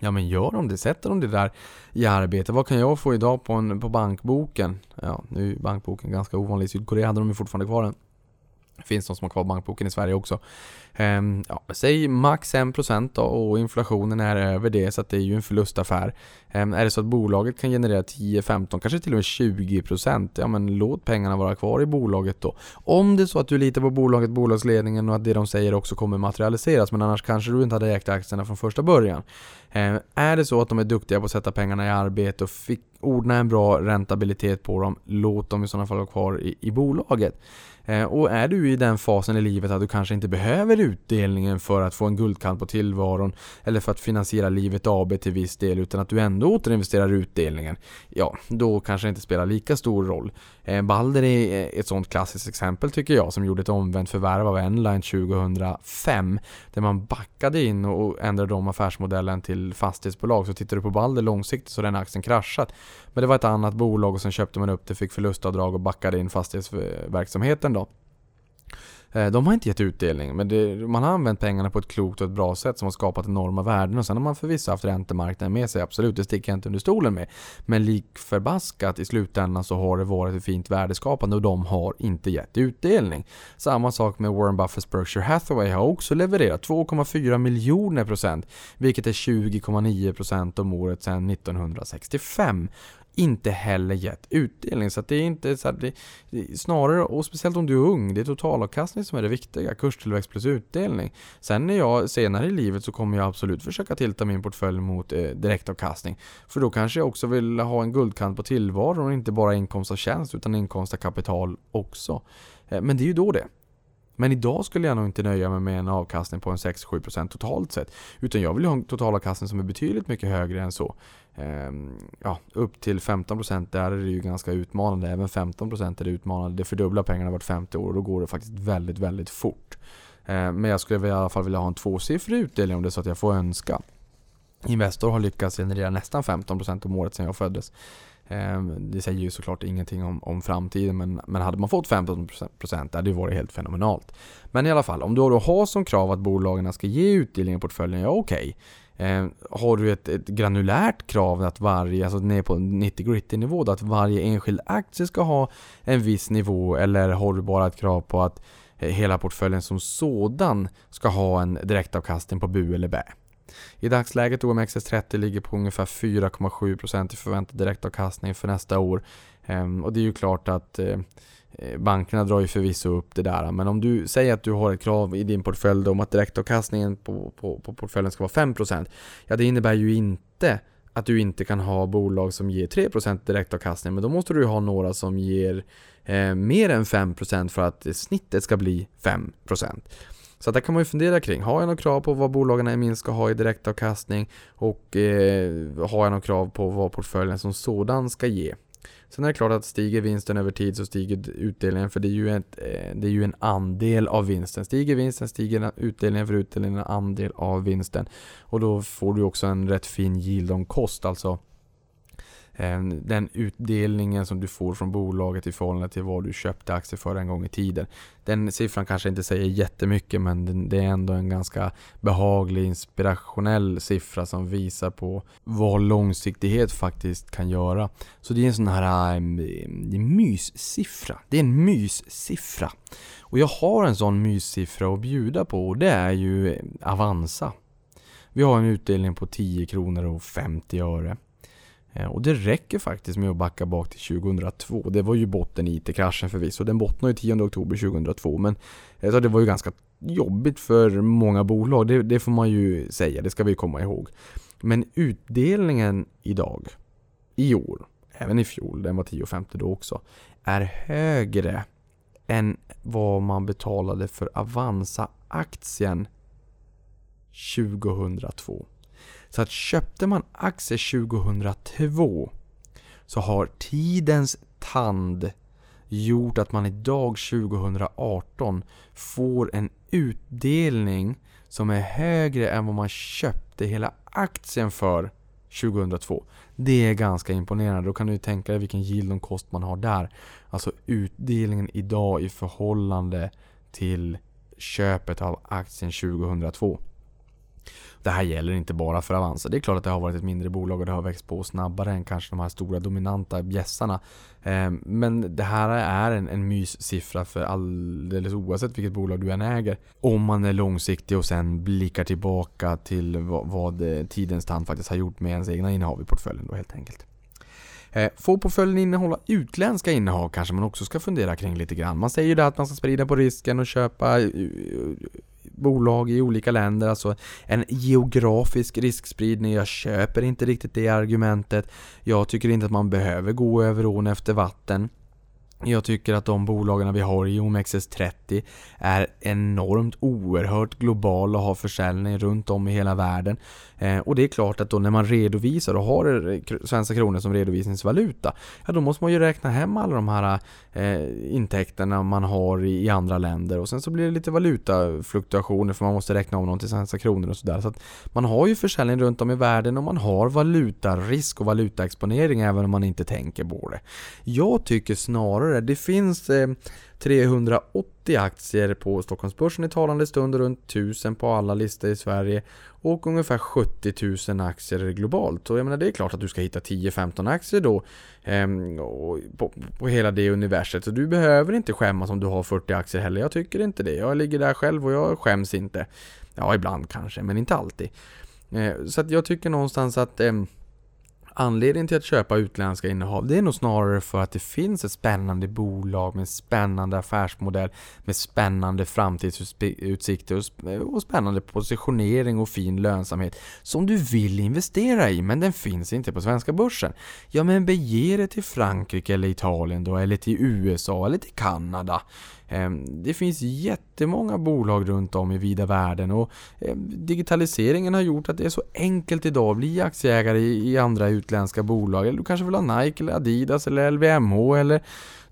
Ja men gör de det, sätter de det där i arbete. Vad kan jag få idag på, en, på bankboken? Ja, nu är bankboken ganska ovanlig. I Sydkorea hade de ju fortfarande kvar den. Det finns de som har kvar bankboken i Sverige också. Ehm, ja, säg max 1% då och inflationen är över det så att det är ju en förlustaffär. Ehm, är det så att bolaget kan generera 10, 15, kanske till och med 20% ja men låt pengarna vara kvar i bolaget då. Om det är så att du litar på bolaget, bolagsledningen och att det de säger också kommer materialiseras men annars kanske du inte hade ägt aktierna från första början. Ehm, är det så att de är duktiga på att sätta pengarna i arbete och fick ordna en bra räntabilitet på dem, låt dem i sådana fall vara kvar i, i bolaget. Eh, och är du i den fasen i livet att du kanske inte behöver utdelningen för att få en guldkant på tillvaron eller för att finansiera livet AB till viss del utan att du ändå återinvesterar utdelningen. Ja, då kanske det inte spelar lika stor roll. Eh, Balder är eh, ett sånt klassiskt exempel tycker jag som gjorde ett omvänt förvärv av Enline 2005 där man backade in och ändrade om affärsmodellen till fastighetsbolag. Så tittar du på Balder långsiktigt så har den aktien kraschat. Men det var ett annat bolag och sen köpte man upp det, fick förlustavdrag och backade in fastighetsverksamheten Eh, de har inte gett utdelning, men det, man har använt pengarna på ett klokt och ett bra sätt som har skapat enorma värden. Och sen har man förvisso haft räntemarknaden med sig, absolut, det sticker jag inte under stolen med. Men lik förbaskat i slutändan så har det varit ett fint värdeskapande och de har inte gett utdelning. Samma sak med Warren Buffetts Berkshire Hathaway har också levererat 2,4 miljoner procent, vilket är 20,9 procent om året sedan 1965 inte heller gett utdelning. Så att det är inte så här, det, det, snarare, och speciellt om du är ung, det är totalavkastning som är det viktiga. Kurstillväxt plus utdelning. Sen när jag senare i livet så kommer jag absolut försöka tilta min portfölj mot eh, direktavkastning. För då kanske jag också vill ha en guldkant på tillvaron och inte bara inkomst av tjänst utan inkomst av kapital också. Eh, men det är ju då det. Men idag skulle jag nog inte nöja mig med en avkastning på en 6-7% totalt sett. Utan jag vill ha en totalavkastning som är betydligt mycket högre än så. Ehm, ja, upp till 15% där är det ju ganska utmanande. Även 15% är det utmanande. Det fördubblar pengarna vart femte år och då går det faktiskt väldigt, väldigt fort. Ehm, men jag skulle i alla fall vilja ha en tvåsiffrig utdelning om det är så att jag får önska. Investor har lyckats generera nästan 15% om året sedan jag föddes. Ehm, det säger ju såklart ingenting om, om framtiden men, men hade man fått 15% det hade ju varit helt fenomenalt. Men i alla fall, om du då har som krav att bolagen ska ge utdelning i portföljen, ja okej. Okay. Eh, har du ett, ett, granulärt krav att varje, alltså ner på 90 gritty nivå, då, att varje enskild aktie ska ha en viss nivå eller har du bara ett krav på att eh, hela portföljen som sådan ska ha en direktavkastning på bu eller bä? I dagsläget OMXS30 ligger på ungefär 4,7% i förväntad direktavkastning för nästa år. Ehm, och det är ju klart att eh, eh, bankerna drar ju förvisso upp det där. Men om du säger att du har ett krav i din portfölj om att direktavkastningen på, på, på portföljen ska vara 5% Ja, det innebär ju inte att du inte kan ha bolag som ger 3% direktavkastning. Men då måste du ha några som ger eh, mer än 5% för att snittet ska bli 5%. Så där kan man ju fundera kring. Har jag några krav på vad bolagen i min ska ha i direktavkastning? Och eh, har jag några krav på vad portföljen som sådan ska ge? Sen är det klart att stiger vinsten över tid så stiger utdelningen för det är ju, ett, eh, det är ju en andel av vinsten. Stiger vinsten stiger utdelningen för utdelningen en andel av vinsten. Och då får du också en rätt fin yield on cost, alltså Ehm, den utdelningen som du får från bolaget i förhållande till vad du köpte aktier för en gång i tiden. Den siffran kanske inte säger jättemycket men det är ändå en ganska behaglig inspirationell siffra som visar på vad långsiktighet faktiskt kan göra. Så det är en sån här ehm, myssiffra. Det är en myssiffra. Och jag har en sån myssiffra att bjuda på och det är ju Avanza. Vi har en utdelning på 10 kronor och 50 öre. Eh, och det räcker faktiskt med att backa bak till 2002. Det var ju botten i IT-kraschen förvisso. Den bottnade ju 10 oktober 2002. Men alltså, det var ju ganska jobbigt för många bolag. Det, det får man ju säga. Det ska vi komma ihåg. Men utdelningen idag, i år, även i fjol, den var 10,50 då också, är högre än vad man betalade för Avanza-aktien 2002. Så att köpte man aktier 2002 så har tidens tand gjort att man idag 2018 får en utdelning som är högre än vad man köpte hela aktien för 2002. Det är ganska imponerande. Då kan du tänka dig vilken yield on cost man har där. Alltså utdelningen idag i förhållande till köpet av aktien 2002. Det här gäller inte bara för Avanza. Det är klart att det har varit ett mindre bolag och det har växt på snabbare än kanske de här stora dominanta bjässarna. Eh, men det här är en, en myssiffra för alldeles oavsett vilket bolag du än äger. Om man är långsiktig och sen blickar tillbaka till vad, vad eh, tidens tand faktiskt har gjort med ens egna innehav i portföljen då helt enkelt. Eh, får portföljen innehålla utländska innehav kanske man också ska fundera kring lite grann. Man säger ju det att man ska sprida på risken och köpa bolag i olika länder, alltså en geografisk riskspridning. Jag köper inte riktigt det argumentet. Jag tycker inte att man behöver gå över ån efter vatten. Jag tycker att de bolagen vi har i OMXS30 är enormt oerhört globala och har försäljning runt om i hela världen. Eh, och det är klart att då när man redovisar och har svenska kronor som redovisningsvaluta, ja då måste man ju räkna hem alla de här eh, intäkterna man har i, i, andra länder och sen så blir det lite valutafluktuationer för man måste räkna om dem till svenska kronor och sådär. Så att man har ju försäljning runt om i världen och man har valutarisk och valutaexponering även om man inte tänker på det. Jag tycker snarare, det finns eh, 380 aktier på Stockholmsbörsen i talande stund och runt 1000 på alla listor i Sverige och ungefär 70 000 aktier globalt. Och jag menar det är klart att du ska hitta 10-15 aktier då eh, på, på hela det universet. Så du behöver inte skämmas om du har 40 aktier heller. Jag tycker inte det. Jag ligger där själv och jag skäms inte. Ja, ibland kanske, men inte alltid. Eh, så att jag tycker någonstans att eh, Anledningen till att köpa utländska innehav det är nog snarare för att det finns ett spännande bolag med spännande affärsmodell med spännande framtidsutsikter och spännande positionering och fin lönsamhet som du vill investera i men den finns inte på svenska börsen. Ja men bege dig till Frankrike eller Italien då eller till USA eller till Kanada. Ehm, det finns jättemånga bolag runt om i vida världen och ehm, digitaliseringen har gjort att det är så enkelt idag att bli aktieägare i andra utländska bolag. Eller du kanske vill ha Nike eller Adidas eller LVMH eller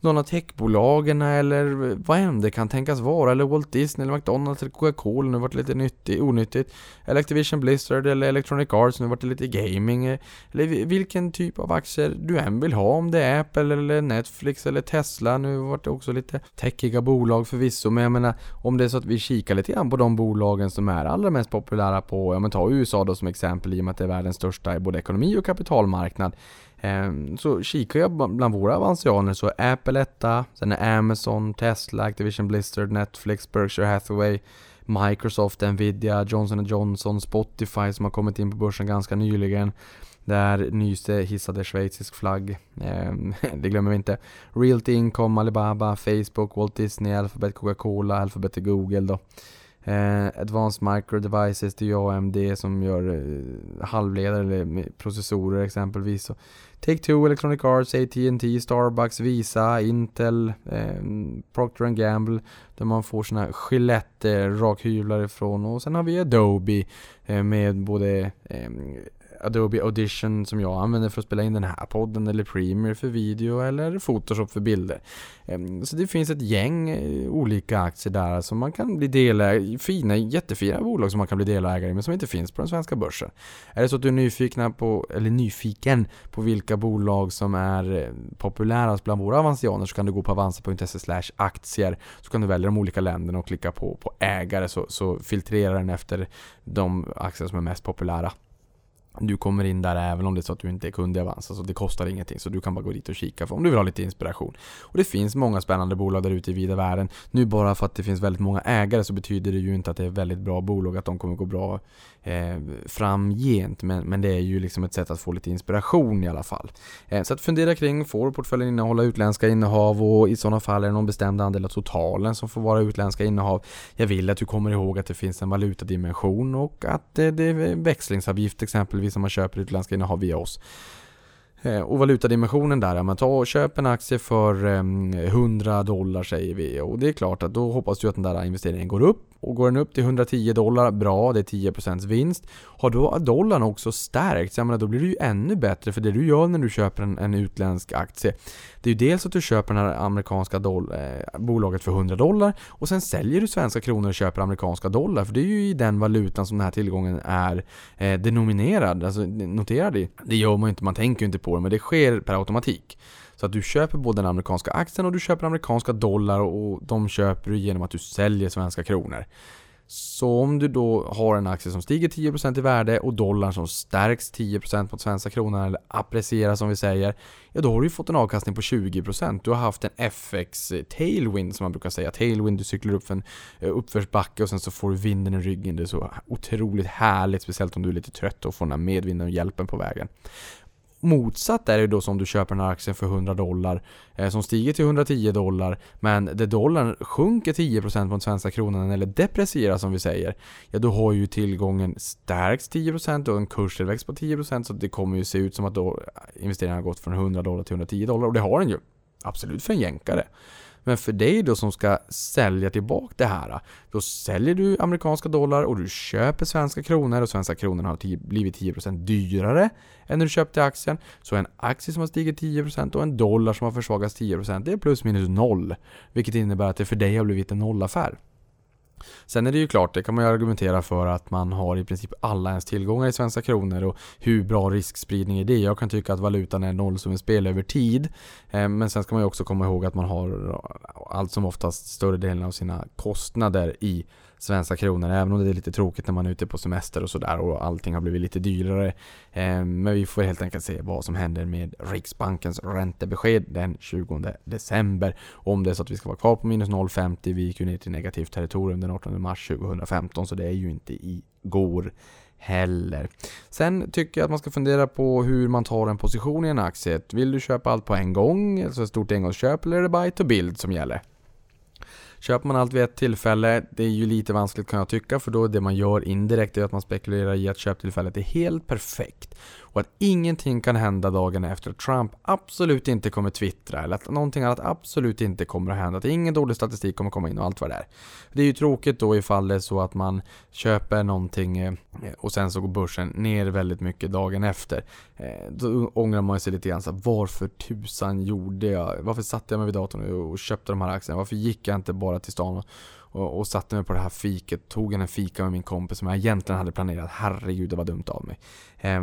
någon av techbolagen eller vad än det kan tänkas vara. Eller Walt Disney eller McDonalds eller Coca-Cola. Nu vart det lite nyttigt, onyttigt. Eller Activision Blizzard eller Electronic Arts. Nu vart det lite gaming. Eller vilken typ av aktier du än vill ha. Om det är Apple eller Netflix eller Tesla. Nu vart det också lite techiga bolag förvisso. Men jag menar om det är så att vi kikar lite grann på de bolagen som är allra mest populära på, ja men ta USA då som exempel i och med att det är världens största både ekonomi och kapitalmarknad. Ehm, så kikar jag bland våra avansianer så är Apple etta, sen är Amazon, Tesla, Activision Blizzard, Netflix, Berkshire Hathaway, Microsoft, Nvidia, Johnson Johnson, Spotify som har kommit in på börsen ganska nyligen. Där Nyse hissade schweizisk flagg. Ehm, (laughs) det glömmer vi inte. Realty Income, Alibaba, Facebook, Walt Disney, Alphabet, Coca-Cola, Alphabet Google då. Eh, Advanced Micro Devices, det är AMD som gör eh, halvledare eller processorer exempelvis. Take-Two, Electronic Arts, AT&T, Starbucks, Visa, Intel, eh, Procter Gamble där man får såna Gillette rakhyvlar ifrån och sen har vi Adobe eh, med både eh, Adobe Audition som jag använder för att spela in den här podden eller Premiere för video eller Photoshop för bilder. Så det finns ett gäng eh, olika aktier där som man kan bli delägare Fina, jättefina bolag som man kan bli delägare i men som inte finns på den svenska börsen. Är det så att du är nyfikna på, eller nyfiken på vilka bolag som är eh, populärast bland våra avansianer så kan du gå på avanza.se aktier så kan du välja de olika länderna och klicka på, på ägare så, så filtrerar den efter de aktier som är mest populära. Du kommer in där även om det är så att du inte är kund i Avanza, så alltså, det kostar ingenting. Så du kan bara gå dit och kika om du vill ha lite inspiration. Och det finns många spännande bolag där ute i vida världen. Nu bara för att det finns väldigt många ägare så betyder det ju inte att det är väldigt bra bolag, att de kommer gå bra eh, framgent. Men, men det är ju liksom ett sätt att få lite inspiration i alla fall. Eh, så att fundera kring, får portföljen innehålla utländska innehav och i sådana fall är det någon bestämd andel av totalen som får vara utländska innehav. Jag vill att du kommer ihåg att det finns en valutadimension och att eh, det är växlingsavgift exempelvis om man köper utländska innehav via oss. Eh, och valutadimensionen där, man tar och köper en aktie för ehm, 100 dollar säger vi och det är klart att då hoppas du att den där investeringen går upp och går den upp till 110 dollar, bra, det är 10% vinst. Har då dollarn också stärkts, jag menar då blir det ju ännu bättre för det du gör när du köper en, en utländsk aktie det är ju dels att du köper det här amerikanska eh, bolaget för 100 dollar och sen säljer du svenska kronor och köper amerikanska dollar för det är ju i den valutan som den här tillgången är eh, denominerad, alltså noterad i. Det gör man ju inte, man tänker ju inte på det men det sker per automatik. Så att du köper både den amerikanska aktien och du köper amerikanska dollar och de köper du genom att du säljer svenska kronor. Så om du då har en aktie som stiger 10% i värde och dollarn som stärks 10% mot svenska kronan eller apprecieras som vi säger. Ja då har du fått en avkastning på 20%. Du har haft en FX tailwind som man brukar säga. Tailwind, du cyklar upp för en eh, uppförsbacke och sen så får du vinden i ryggen. Det är så otroligt härligt, speciellt om du är lite trött och får den här medvinden och hjälpen på vägen. Motsatt är det då som du köper den här aktien för 100 dollar eh, som stiger till 110 dollar men där dollarn sjunker 10% mot svenska kronan eller deprecieras som vi säger. Ja då har ju tillgången stärkts 10% och en kurstillväxt på 10% så det kommer ju se ut som att då investeringen har gått från 100 dollar till 110 dollar och det har den ju. Absolut för en jänkare. Men för dig då som ska sälja tillbaka det här, då säljer du amerikanska dollar och du köper svenska kronor och svenska kronor har blivit 10% dyrare än när du köpte aktien. Så en aktie som har stigit 10% och en dollar som har försvagats 10% det är plus minus noll. Vilket innebär att det för dig har blivit en nollaffär. Sen är det ju klart, det kan man ju argumentera för att man har i princip alla ens tillgångar i svenska kronor och hur bra riskspridning är det? Jag kan tycka att valutan är noll som en spel över tid. Eh, men sen ska man ju också komma ihåg att man har allt som oftast större delen av sina kostnader i svenska kronor. Även om det är lite tråkigt när man är ute på semester och sådär och allting har blivit lite dyrare. Ehm, men vi får helt enkelt se vad som händer med Riksbankens räntebesked den 20 december. Om det är så att vi ska vara kvar på minus 0,50. Vi gick ju ner till negativt territorium den 18 mars 2015 så det är ju inte igår heller. Sen tycker jag att man ska fundera på hur man tar en position i en aktie. Vill du köpa allt på en gång, alltså ett stort engångsköp, eller är det buy to build som gäller? Köper man allt vid ett tillfälle, det är ju lite vanskligt kan jag tycka, för då det man gör indirekt är att man spekulerar i att köptillfället är helt perfekt. Och att ingenting kan hända dagen efter att Trump absolut inte kommer twittra, eller att någonting annat absolut inte kommer att hända. Att ingen dålig statistik kommer komma in och allt vad det är. Det är ju tråkigt då ifall det är så att man köper någonting eh, och sen så går börsen ner väldigt mycket dagen efter. Eh, då ångrar man sig lite grann så varför tusan gjorde jag? Varför satte jag mig vid datorn och köpte de här aktierna? Varför gick jag inte bara till stan och, och, och satte mig på det här fiket? Tog en fika med min kompis som jag egentligen hade planerat. Herregud, det var dumt av mig. Eh,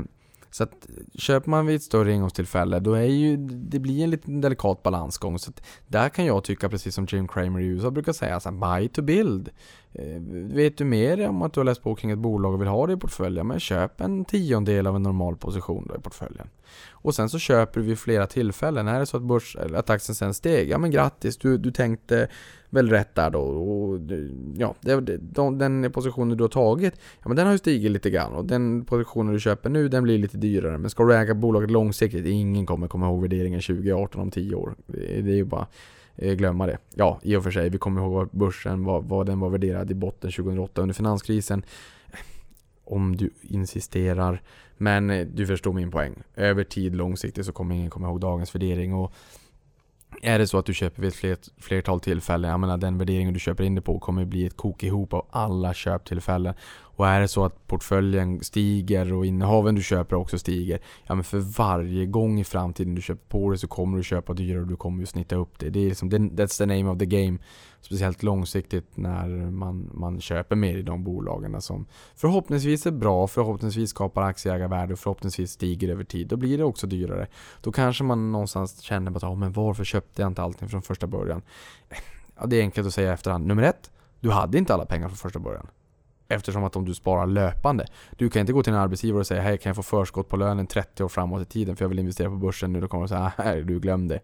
så att köper man vid ett större engångstillfälle då är ju, det blir en liten delikat balansgång. Så att där kan jag tycka, precis som Jim Cramer i USA brukar säga, så här, buy to build. Eh, vet du mer om att du har läst på kring ett bolag och vill ha det i portföljen, men köp en tiondel av en normal position då i portföljen. Och sen så köper du vid flera tillfällen. Är det så att, börs, att aktien sen steg, ja men grattis, du, du tänkte väl rätt där då. Och, ja, det, de, den positionen du har tagit, ja men den har ju stigit lite grann. Och den positionen du köper nu, den blir lite dyrare. Men ska du äga bolaget långsiktigt, ingen kommer komma ihåg värderingen 2018 om 10 år. Det, det är ju bara Eh, glömma det. Ja, i och för sig, vi kommer ihåg börsen, vad, vad den var värderad i botten 2008 under finanskrisen. Om du insisterar. Men eh, du förstår min poäng. Över tid, långsiktigt, så kommer ingen komma ihåg dagens värdering. Och är det så att du köper vid ett flertal tillfällen, jag menar den värderingen du köper in det på kommer bli ett kok ihop av alla köptillfällen. Och är det så att portföljen stiger och innehaven du köper också stiger, ja men för varje gång i framtiden du köper på det så kommer du köpa dyrare och du kommer ju snitta upp det. Det är liksom, that's the name of the game. Speciellt långsiktigt när man, man köper mer i de bolagen som förhoppningsvis är bra, förhoppningsvis skapar aktieägarvärde och förhoppningsvis stiger över tid. Då blir det också dyrare. Då kanske man någonstans känner att, men varför köpte jag inte allting från första början? Ja, det är enkelt att säga efterhand. Nummer ett, du hade inte alla pengar från första början. Eftersom att om du sparar löpande. Du kan inte gå till en arbetsgivare och säga hej kan jag få förskott på lönen 30 år framåt i tiden för jag vill investera på börsen nu. Då kommer de säga ah, nej du glömde.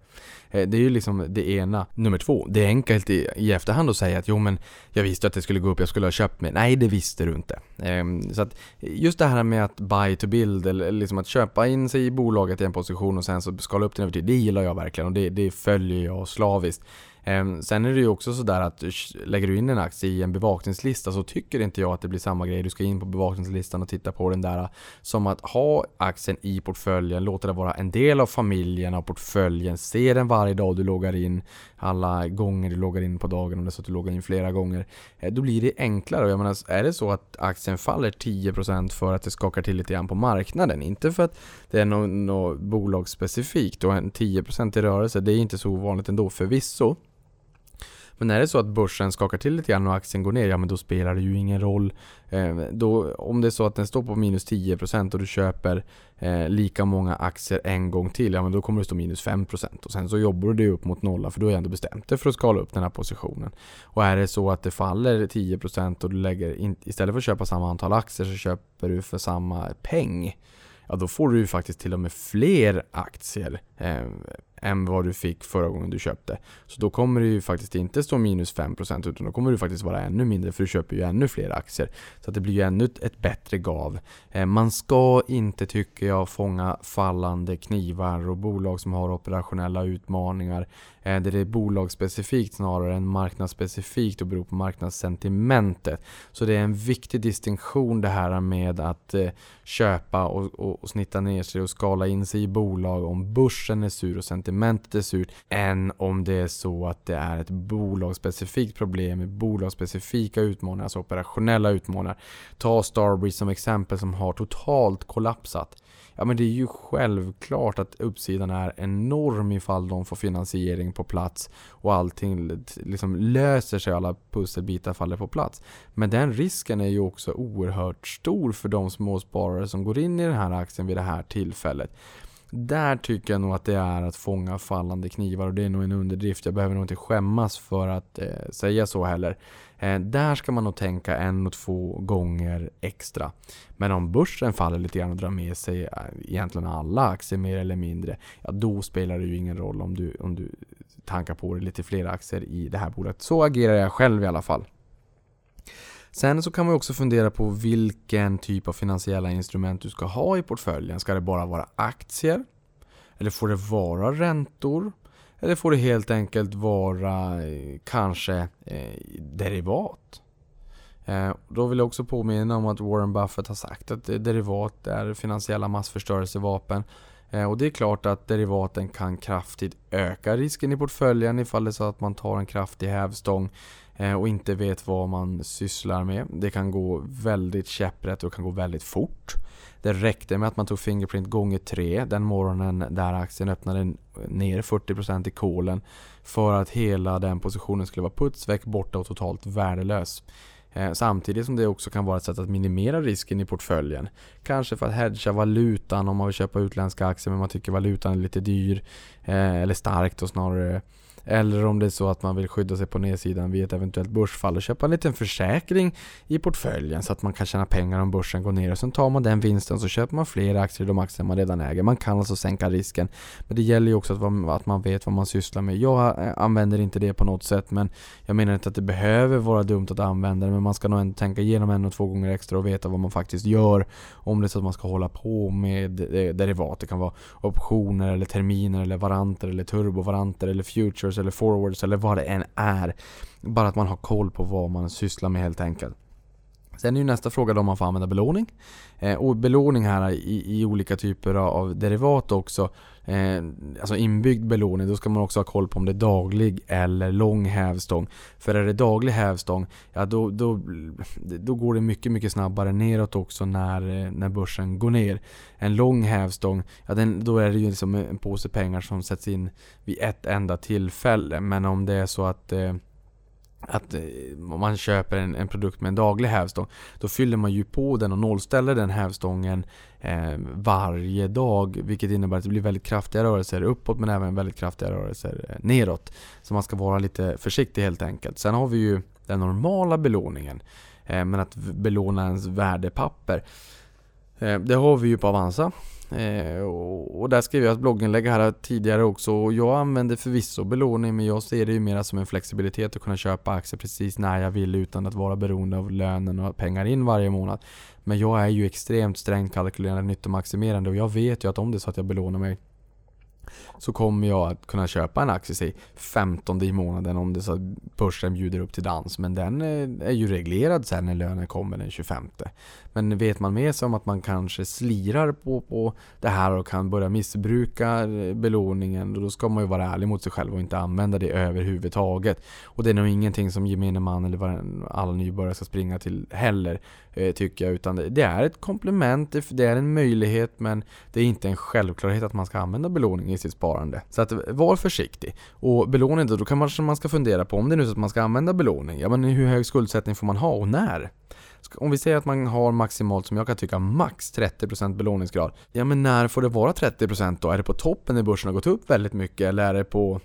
Eh, det är ju liksom det ena. Nummer två, det är enkelt i, i efterhand att säga att jo men jag visste att det skulle gå upp, jag skulle ha köpt mig. Nej det visste du inte. Ehm, så att just det här med att buy to build, eller liksom att köpa in sig i bolaget i en position och sen så skala upp den över tid. Det gillar jag verkligen och det, det följer jag slaviskt. Ehm, sen är det ju också sådär att lägger du in en aktie i en bevakningslista så tycker inte jag att det blir samma grej. Du ska in på bevakningslistan och titta på den där. Äh, som att ha aktien i portföljen, låta det vara en del av familjen, av portföljen. Se den varje dag du loggar in. Alla gånger du loggar in på dagen om det är så att du loggar in flera gånger. Eh, då blir det enklare. Jag menar, är det så att aktien faller 10% för att det skakar till lite grann på marknaden. Inte för att det är något, något bolagsspecifikt och en 10% i rörelse. Det är inte så ovanligt ändå förvisso. Men är det så att börsen skakar till lite grann och aktien går ner, ja men då spelar det ju ingen roll. Eh, då, om det är så att den står på minus 10% och du köper eh, lika många aktier en gång till, ja men då kommer det stå minus 5% och sen så jobbar du dig upp mot nolla för du har ändå bestämt dig för att skala upp den här positionen. Och är det så att det faller 10% och du lägger, in, istället för att köpa samma antal aktier så köper du för samma peng ja då får du ju faktiskt till och med fler aktier eh, än vad du fick förra gången du köpte. Så då kommer det ju faktiskt inte stå minus 5% utan då kommer det faktiskt vara ännu mindre för du köper ju ännu fler aktier. Så att det blir ju ännu ett bättre gav. Eh, man ska inte, tycker jag, fånga fallande knivar och bolag som har operationella utmaningar. Där det är bolagsspecifikt snarare än marknadsspecifikt och beror på marknadssentimentet. Så det är en viktig distinktion det här med att eh, köpa och, och, och snitta ner sig och skala in sig i bolag om börsen är sur och sentimentet är surt än om det är så att det är ett bolagsspecifikt problem med bolagsspecifika utmaningar, alltså operationella utmaningar. Ta Starbreeze som exempel som har totalt kollapsat. Ja men det är ju självklart att uppsidan är enorm ifall de får finansiering på plats och allting liksom löser sig, alla pusselbitar faller på plats. Men den risken är ju också oerhört stor för de småsparare som går in i den här aktien vid det här tillfället. Där tycker jag nog att det är att fånga fallande knivar och det är nog en underdrift. Jag behöver nog inte skämmas för att eh, säga så heller. Eh, där ska man nog tänka en och två gånger extra. Men om börsen faller lite grann och drar med sig eh, egentligen alla aktier mer eller mindre, ja då spelar det ju ingen roll om du, om du tankar på dig lite fler aktier i det här bolaget. Så agerar jag själv i alla fall. Sen så kan man också fundera på vilken typ av finansiella instrument du ska ha i portföljen. Ska det bara vara aktier? Eller får det vara räntor? Eller får det helt enkelt vara eh, kanske eh, derivat? Eh, då vill jag också påminna om att Warren Buffett har sagt att eh, derivat är finansiella massförstörelsevapen. Eh, och det är klart att derivaten kan kraftigt öka risken i portföljen ifall det är så att man tar en kraftig hävstång Eh, och inte vet vad man sysslar med. Det kan gå väldigt käpprätt och kan gå väldigt fort. Det räckte med att man tog Fingerprint gånger tre den morgonen där aktien öppnade ner 40% i kolen för att hela den positionen skulle vara putsväck, borta och totalt värdelös. Eh, samtidigt som det också kan vara ett sätt att minimera risken i portföljen. Kanske för att hedga valutan om man vill köpa utländska aktier men man tycker valutan är lite dyr. Eh, eller starkt och snarare eller om det är så att man vill skydda sig på nedsidan vid ett eventuellt börsfall och köpa en liten försäkring i portföljen så att man kan tjäna pengar om börsen går ner. Och sen tar man den vinsten så köper man fler aktier i de aktier man redan äger. Man kan alltså sänka risken. Men det gäller ju också att, man vet vad man sysslar med. Jag eh, använder inte det på något sätt men jag menar inte att det behöver vara dumt att använda det men man ska nog ändå tänka igenom en och två gånger extra och veta vad man faktiskt gör. Om det är så att man ska hålla på med eh, derivat. Det kan vara optioner eller terminer eller varanter eller turbovaranter eller futures eller forwards eller vad det än är. Bara att man har koll på vad man sysslar med helt enkelt. Sen är ju nästa fråga om man får använda belåning. Eh, och belåning här i, i, olika typer av derivat också. Eh, alltså inbyggd belåning, då ska man också ha koll på om det är daglig eller lång hävstång. För är det daglig hävstång, ja då, då, då går det mycket, mycket snabbare neråt också när, när börsen går ner. En lång hävstång, ja den, då är det ju liksom en påse pengar som sätts in vid ett enda tillfälle. Men om det är så att eh, att eh, om man köper en, en, produkt med en daglig hävstång Då fyller man ju på den och nollställer den hävstången eh, varje dag Vilket innebär att det blir väldigt kraftiga rörelser uppåt men även väldigt kraftiga rörelser nedåt. neråt Så man ska vara lite försiktig helt enkelt Sen har vi ju den normala belåningen eh, Men att belåna ens värdepapper eh, Det har vi ju på Avanza Eh, och, och, där skrev jag ett blogginlägg här tidigare också och jag använder förvisso belåning men jag ser det ju mer som en flexibilitet att kunna köpa aktier precis när jag vill utan att vara beroende av lönen och pengar in varje månad. Men jag är ju extremt strängt kalkylerande nyttomaximerande och jag vet ju att om det är så att jag belånar mig så kommer jag att kunna köpa en aktie säg 15 i månaden om det så att börsen bjuder upp till dans. Men den eh, är ju reglerad sen när lönen kommer den 25. Men vet man med sig om att man kanske slirar på, på det här och kan börja missbruka eh, belåningen då ska man ju vara ärlig mot sig själv och inte använda det överhuvudtaget. Och det är nog ingenting som gemene man eller alla nybörjare ska springa till heller eh, tycker jag. Utan det är ett komplement, det är en möjlighet men det är inte en självklarhet att man ska använda belåning i sitt sparande. Så att var försiktig. Och belåning då, då kanske man, man ska fundera på om det är nu så att man ska använda belåning. Ja men hur hög skuldsättning får man ha och när? Om vi säger att man har maximalt, som jag kan tycka, max 30% belåningsgrad. Ja men när får det vara 30% då? Är det på toppen när börsen har gått upp väldigt mycket eller är det på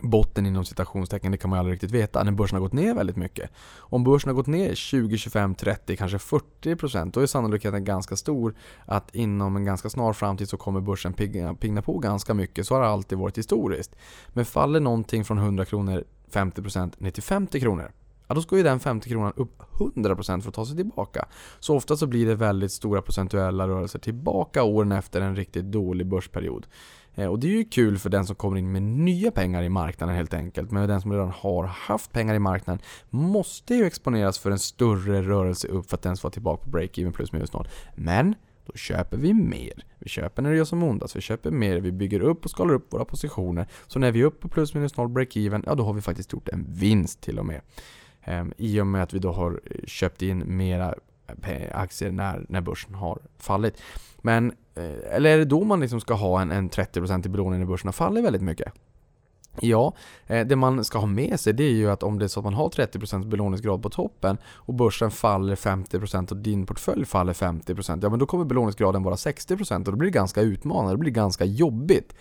botten inom citationstecken, det kan man ju aldrig riktigt veta, när börsen har gått ner väldigt mycket. Om börsen har gått ner 20, 25, 30, kanske 40% då är sannolikheten ganska stor att inom en ganska snar framtid så kommer börsen pigna, pigna på ganska mycket. Så har det alltid varit historiskt. Men faller någonting från 100 kronor 50% ner till 50 kronor ja då ska ju den 50 kronan upp 100% för att ta sig tillbaka. Så ofta så blir det väldigt stora procentuella rörelser tillbaka åren efter en riktigt dålig börsperiod. Eh, och det är ju kul för den som kommer in med nya pengar i marknaden helt enkelt. Men den som redan har haft pengar i marknaden måste ju exponeras för en större rörelse upp för att den ska vara tillbaka på break-even plus minus noll. Men då köper vi mer. Vi köper när det gör som ondast, vi köper mer, vi bygger upp och skalar upp våra positioner. Så när vi är uppe på plus minus noll break-even, ja då har vi faktiskt gjort en vinst till och med. Ehm, I och med att vi då har eh, köpt in mera eh, aktier när, när börsen har fallit. Men, eh, eller är det då man liksom ska ha en, en 30% i belåning när börsen har fallit väldigt mycket? Ja, det man ska ha med sig det är ju att om det är så att man har 30% belåningsgrad på toppen och börsen faller 50% och din portfölj faller 50% ja men då kommer belåningsgraden vara 60% och då blir det ganska utmanande, det blir ganska jobbigt.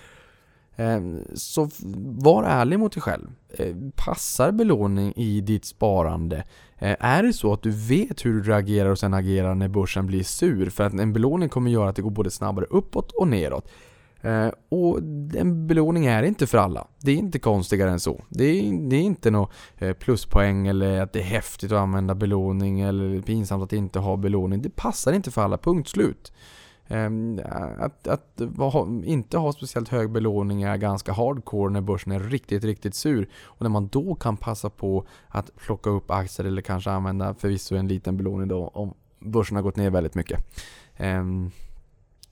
Ehm, så var ärlig mot dig själv. Ehm, passar belåning i ditt sparande? Ehm, är det så att du vet hur du reagerar och sen agerar när börsen blir sur? För att en belåning kommer göra att det går både snabbare uppåt och neråt. Och en belåning är inte för alla. Det är inte konstigare än så. Det är, det är inte något eh, pluspoäng eller att det är häftigt att använda belåning eller pinsamt att inte ha belåning. Det passar inte för alla, punkt slut. Ehm, att, att inte ha speciellt hög belåning är ganska hardcore när börsen är riktigt, riktigt sur. Och när man då kan passa på att plocka upp aktier eller kanske använda förvisso en liten belåning då om börsen har gått ner väldigt mycket. Ehm,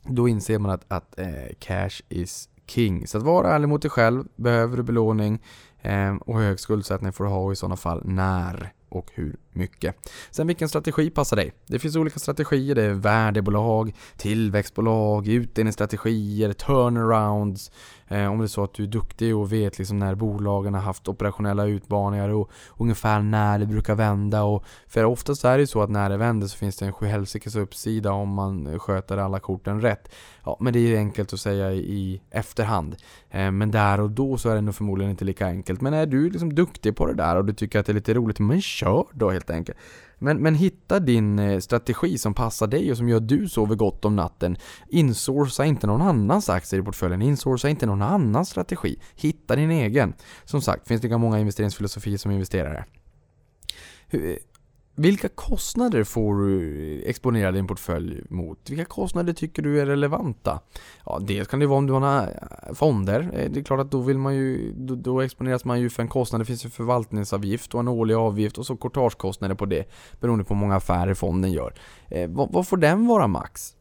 då inser man att, att eh, cash is king. Så att vara ärlig mot dig själv. Behöver du belåning ehm, och hög skuldsättning får du ha i sådana fall när och hur mycket. Sen vilken strategi passar dig? Det finns olika strategier. Det är värdebolag, tillväxtbolag, utdelningsstrategier, turnarounds. Eh, om det är så att du är duktig och vet liksom när bolagen har haft operationella utmaningar och ungefär när det brukar vända. Och för oftast är det så att när det vänder så finns det en sjuhelsikes uppsida om man sköter alla korten rätt. Ja, men det är enkelt att säga i efterhand. Eh, men där och då så är det nog förmodligen inte lika enkelt. Men är du liksom duktig på det där och du tycker att det är lite roligt, men kör då helt enkelt. Men, men hitta din eh, strategi som passar dig och som gör att du sover gott om natten. Insourca inte någon annans aktier i portföljen. Insourca inte någon annans strategi. Hitta din egen. Som sagt, finns det lika många investeringsfilosofier som investerare. Vilka kostnader får du exponera din portfölj mot? Vilka kostnader tycker du är relevanta? Ja, dels kan det vara om du har eh, fonder. Eh, det är klart att då vill man ju, då, då exponeras man ju för en kostnad. Det finns ju förvaltningsavgift och en årlig avgift och så courtagekostnader på det. Beroende på hur många affärer fonden gör. Eh, vad, vad får den vara max?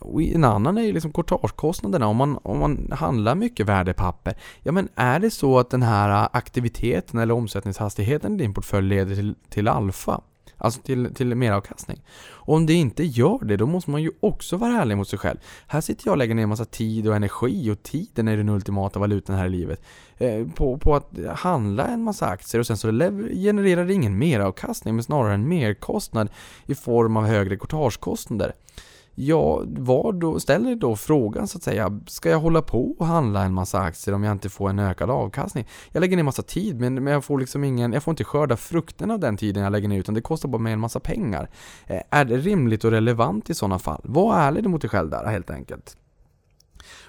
Och en annan är ju liksom courtagekostnaderna. Om man, om man handlar mycket värdepapper. Ja men är det så att den här aktiviteten eller omsättningshastigheten i din portfölj leder till, till alfa? Alltså till, till meravkastning. Och om det inte gör det, då måste man ju också vara ärlig mot sig själv. Här sitter jag och lägger ner en massa tid och energi och tiden är den ultimata valutan här i livet. Eh, på, på att handla en massa aktier och sen så genererar det ingen meravkastning men snarare en merkostnad i form av högre courtagekostnader. Ja, vad då, ställer då frågan så att säga, ska jag hålla på och handla en massa aktier om jag inte får en ökad avkastning? Jag lägger ner massa tid men, men jag får liksom ingen, jag får inte skörda frukten av den tiden jag lägger ner utan det kostar bara mig en massa pengar. Eh, är det rimligt och relevant i sådana fall? Var ärlig mot dig själv där helt enkelt.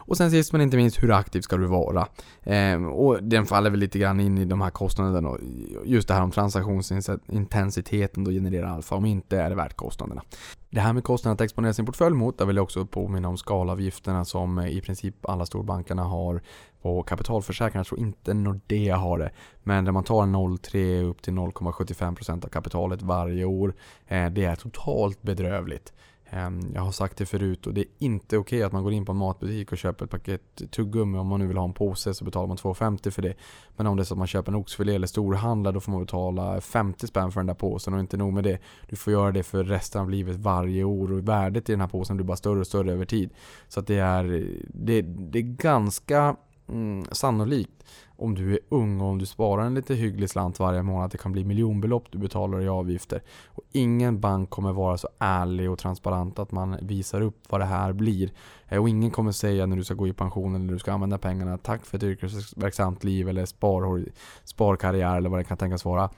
Och sen sist men inte minst, hur aktiv ska du vara? Eh, och den faller väl lite grann in i de här kostnaderna Och Just det här om transaktionsintensiteten då genererar alfa. Om inte är det värt kostnaderna. Det här med kostnaden att exponera sin portfölj mot, där vill jag också påminna om skalavgifterna som i princip alla storbankerna har på kapitalförsäkringar. Jag tror inte Nordea har det. Men där man tar 0,3 upp till 0,75% av kapitalet varje år. Eh, det är totalt bedrövligt. Ehm, jag har sagt det förut och det är inte okej okay att man går in på en matbutik och köper ett paket tuggummi. Om man nu vill ha en påse så betalar man 2,50 för det. Men om det är så att man köper en oxfilé eller storhandlar då får man betala 50 spänn för den där påsen. Och inte nog med det. Du får göra det för resten av livet varje år och värdet i den här påsen blir bara större och större över tid. Så att det är, det, det är ganska mm, sannolikt om du är ung och om du sparar en lite hygglig slant varje månad, det kan bli miljonbelopp du betalar i avgifter. Och ingen bank kommer vara så ärlig och transparent att man visar upp vad det här blir. Eh, och ingen kommer säga när du ska gå i pension eller när du ska använda pengarna, tack för ett yrkesverksamt liv eller spar, sparkarriär eller vad det kan tänkas vara.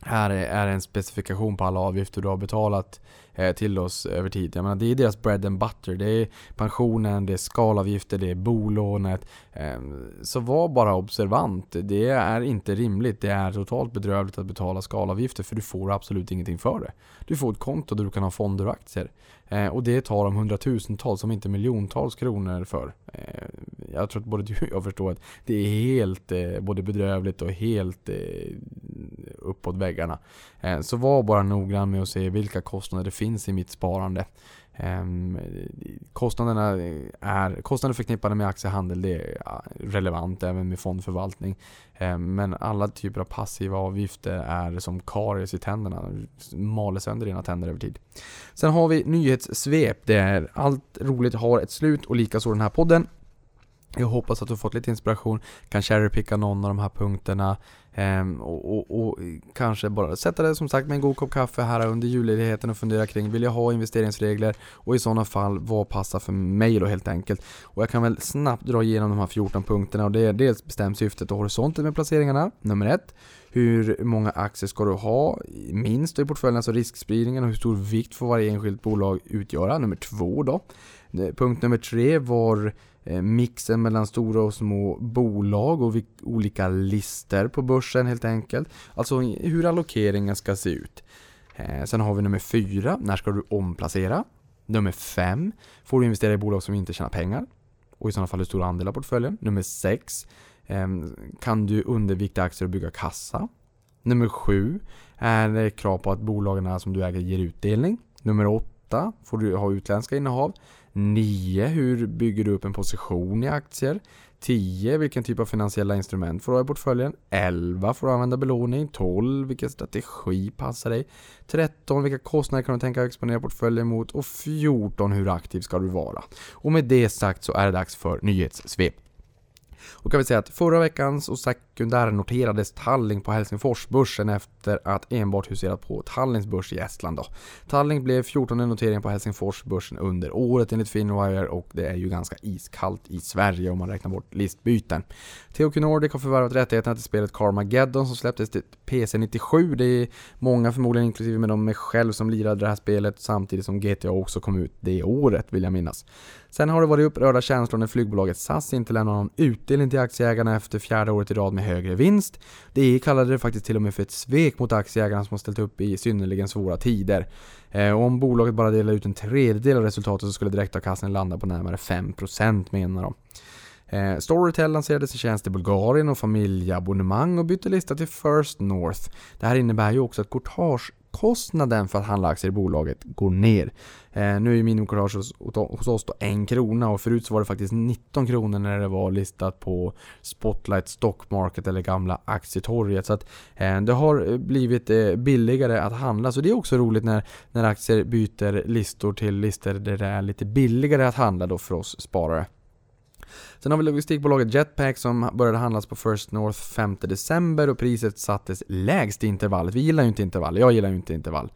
Här är en specifikation på alla avgifter du har betalat eh, till oss över tid. Jag menar, det är deras bread and butter. Det är pensionen, det är skalavgifter, det är bolånet. Ehm, så var bara observant. Det är inte rimligt. Det är totalt bedrövligt att betala skalavgifter för du får absolut ingenting för det. Du får ett konto där du kan ha fonder och aktier. Eh, och det tar de hundratusentals, om inte miljontals kronor för. Eh, jag tror att både du och jag förstår att det är helt eh, både bedrövligt och helt eh, uppåt väggarna. Eh, så var bara noggrann med att se vilka kostnader det finns i mitt sparande. Ehm, kostnaderna är, kostnader förknippade med aktiehandel det är relevant även med fondförvaltning. Ehm, men alla typer av passiva avgifter är som karies i tänderna. Maler sönder dina tänder över tid. Sen har vi nyhetssvep. där allt roligt har ett slut och likaså den här podden. Jag hoppas att du fått lite inspiration, kan cherrypicka någon av de här punkterna ehm, och, och, och, kanske bara sätta dig som sagt med en god kopp kaffe här under julledigheten och fundera kring, vill jag ha investeringsregler? Och i sådana fall, vad passar för mig då helt enkelt? Och jag kan väl snabbt dra igenom de här 14 punkterna och det är dels bestämt syftet och horisonten med placeringarna, nummer ett. Hur många aktier ska du ha minst i portföljen, alltså riskspridningen och hur stor vikt får varje enskilt bolag utgöra? Nummer två då. Punkt nummer tre var Eh, mixen mellan stora och små bolag och olika lister på börsen helt enkelt. Alltså hur allokeringen ska se ut. Eh, sen har vi nummer fyra, när ska du omplacera? Nummer fem, får du investera i bolag som inte tjänar pengar? Och i sådana fall hur stor andel av portföljen? Nummer sex, ehm, kan du undervikta aktier och bygga kassa? Nummer sju, är det krav på att bolagen som du äger ger utdelning? Nummer åtta, 8. får du ha utländska innehav? 9. Hur bygger du upp en position i aktier? 10. Vilken typ av finansiella instrument får du ha i portföljen? 11. Får du använda belåning? 12. Vilken strategi passar dig? 13. Vilka kostnader kan du tänka exponera portföljen mot? Och 14. Hur aktiv ska du vara? Och med det sagt så är det dags för nyhetssvep. Och kan vi säga att förra veckans och sekundärnoterades Tallink på Helsingforsbörsen efter att enbart huserat på Tallinns börs i Estland. Då. Tallink blev 14 noteringen på Helsingforsbörsen under året enligt Finwire och det är ju ganska iskallt i Sverige om man räknar bort listbyten. THQ Nordic har förvärvat rättigheterna till spelet Carmageddon som släpptes till PC97. Det är många förmodligen inklusive med de själv som lirade det här spelet samtidigt som GTA också kom ut det året vill jag minnas. Sen har det varit upprörda känslor när flygbolaget SAS inte lämnar någon utdelning till aktieägarna efter fjärde året i rad med högre vinst. DI kallade det faktiskt till och med för ett svek mot aktieägarna som har ställt upp i synnerligen svåra tider. Eh, och om bolaget bara delar ut en tredjedel av resultatet så skulle direktavkastningen landa på närmare 5% menar de. Eh, Storytel lanserade sin tjänst i Bulgarien och familjeabonnemang och bytte lista till First North. Det här innebär ju också att courtagekostnaden för att handla aktier i bolaget går ner. Eh, nu är minimikurage hos, hos oss då 1 krona och förut så var det faktiskt 19 kronor när det var listat på Spotlight Stock Market eller gamla aktietorget. Så att eh, det har eh, blivit eh, billigare att handla. Så det är också roligt när, när aktier byter listor till listor där det är lite billigare att handla då för oss sparare. Sen har vi logistikbolaget Jetpack som började handlas på First North 5 december och priset sattes lägst i intervallet. Vi gillar ju inte intervall, jag gillar ju inte intervall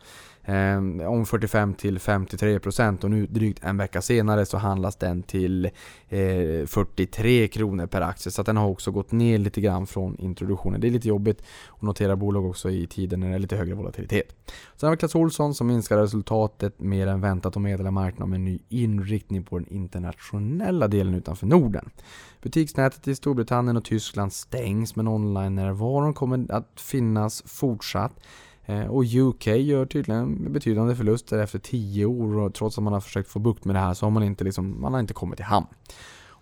eh, om 45 till 53 procent och nu drygt en vecka senare så handlas den till eh, 43 kronor per aktie. Så den har också gått ner lite grann från introduktionen. Det är lite jobbigt att notera bolag också i tiden när det är lite högre volatilitet. Sen har vi Clas Ohlson som minskar resultatet mer än väntat och meddelar marknaden om en ny inriktning på den internationella delen utanför Norden. Butiksnätet i Storbritannien och Tyskland stängs men online-närvaron kommer att finnas fortsatt. Eh, och UK gör tydligen betydande förluster efter 10 år och trots att man har försökt få bukt med det här så har man inte, liksom, man har inte kommit i hamn.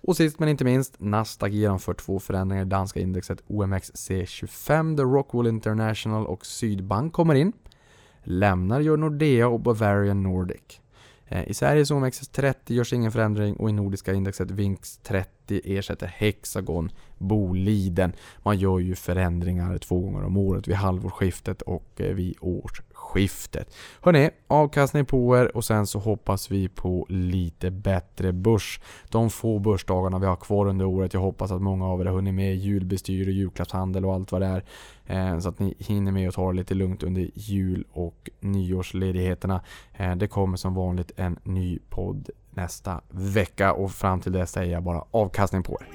Och sist men inte minst, Nasdaq genomför två förändringar i danska indexet OMXC25 där Rockwool International och Sydbank kommer in. Lämnar gör Nordea och Bavarian Nordic. Eh, I Sveriges OMXS30 görs ingen förändring och i nordiska indexet VINX30 ersätter Hexagon Boliden. Man gör ju förändringar två gånger om året vid halvårsskiftet och eh, vid årsskiftet årsskiftet. Hörni, avkastning på er och sen så hoppas vi på lite bättre börs. De få börsdagarna vi har kvar under året. Jag hoppas att många av er har hunnit med julbestyr och julklappshandel och allt vad det är. Så att ni hinner med att ta det lite lugnt under jul och nyårsledigheterna. Det kommer som vanligt en ny podd nästa vecka och fram till dess säger jag bara avkastning på er.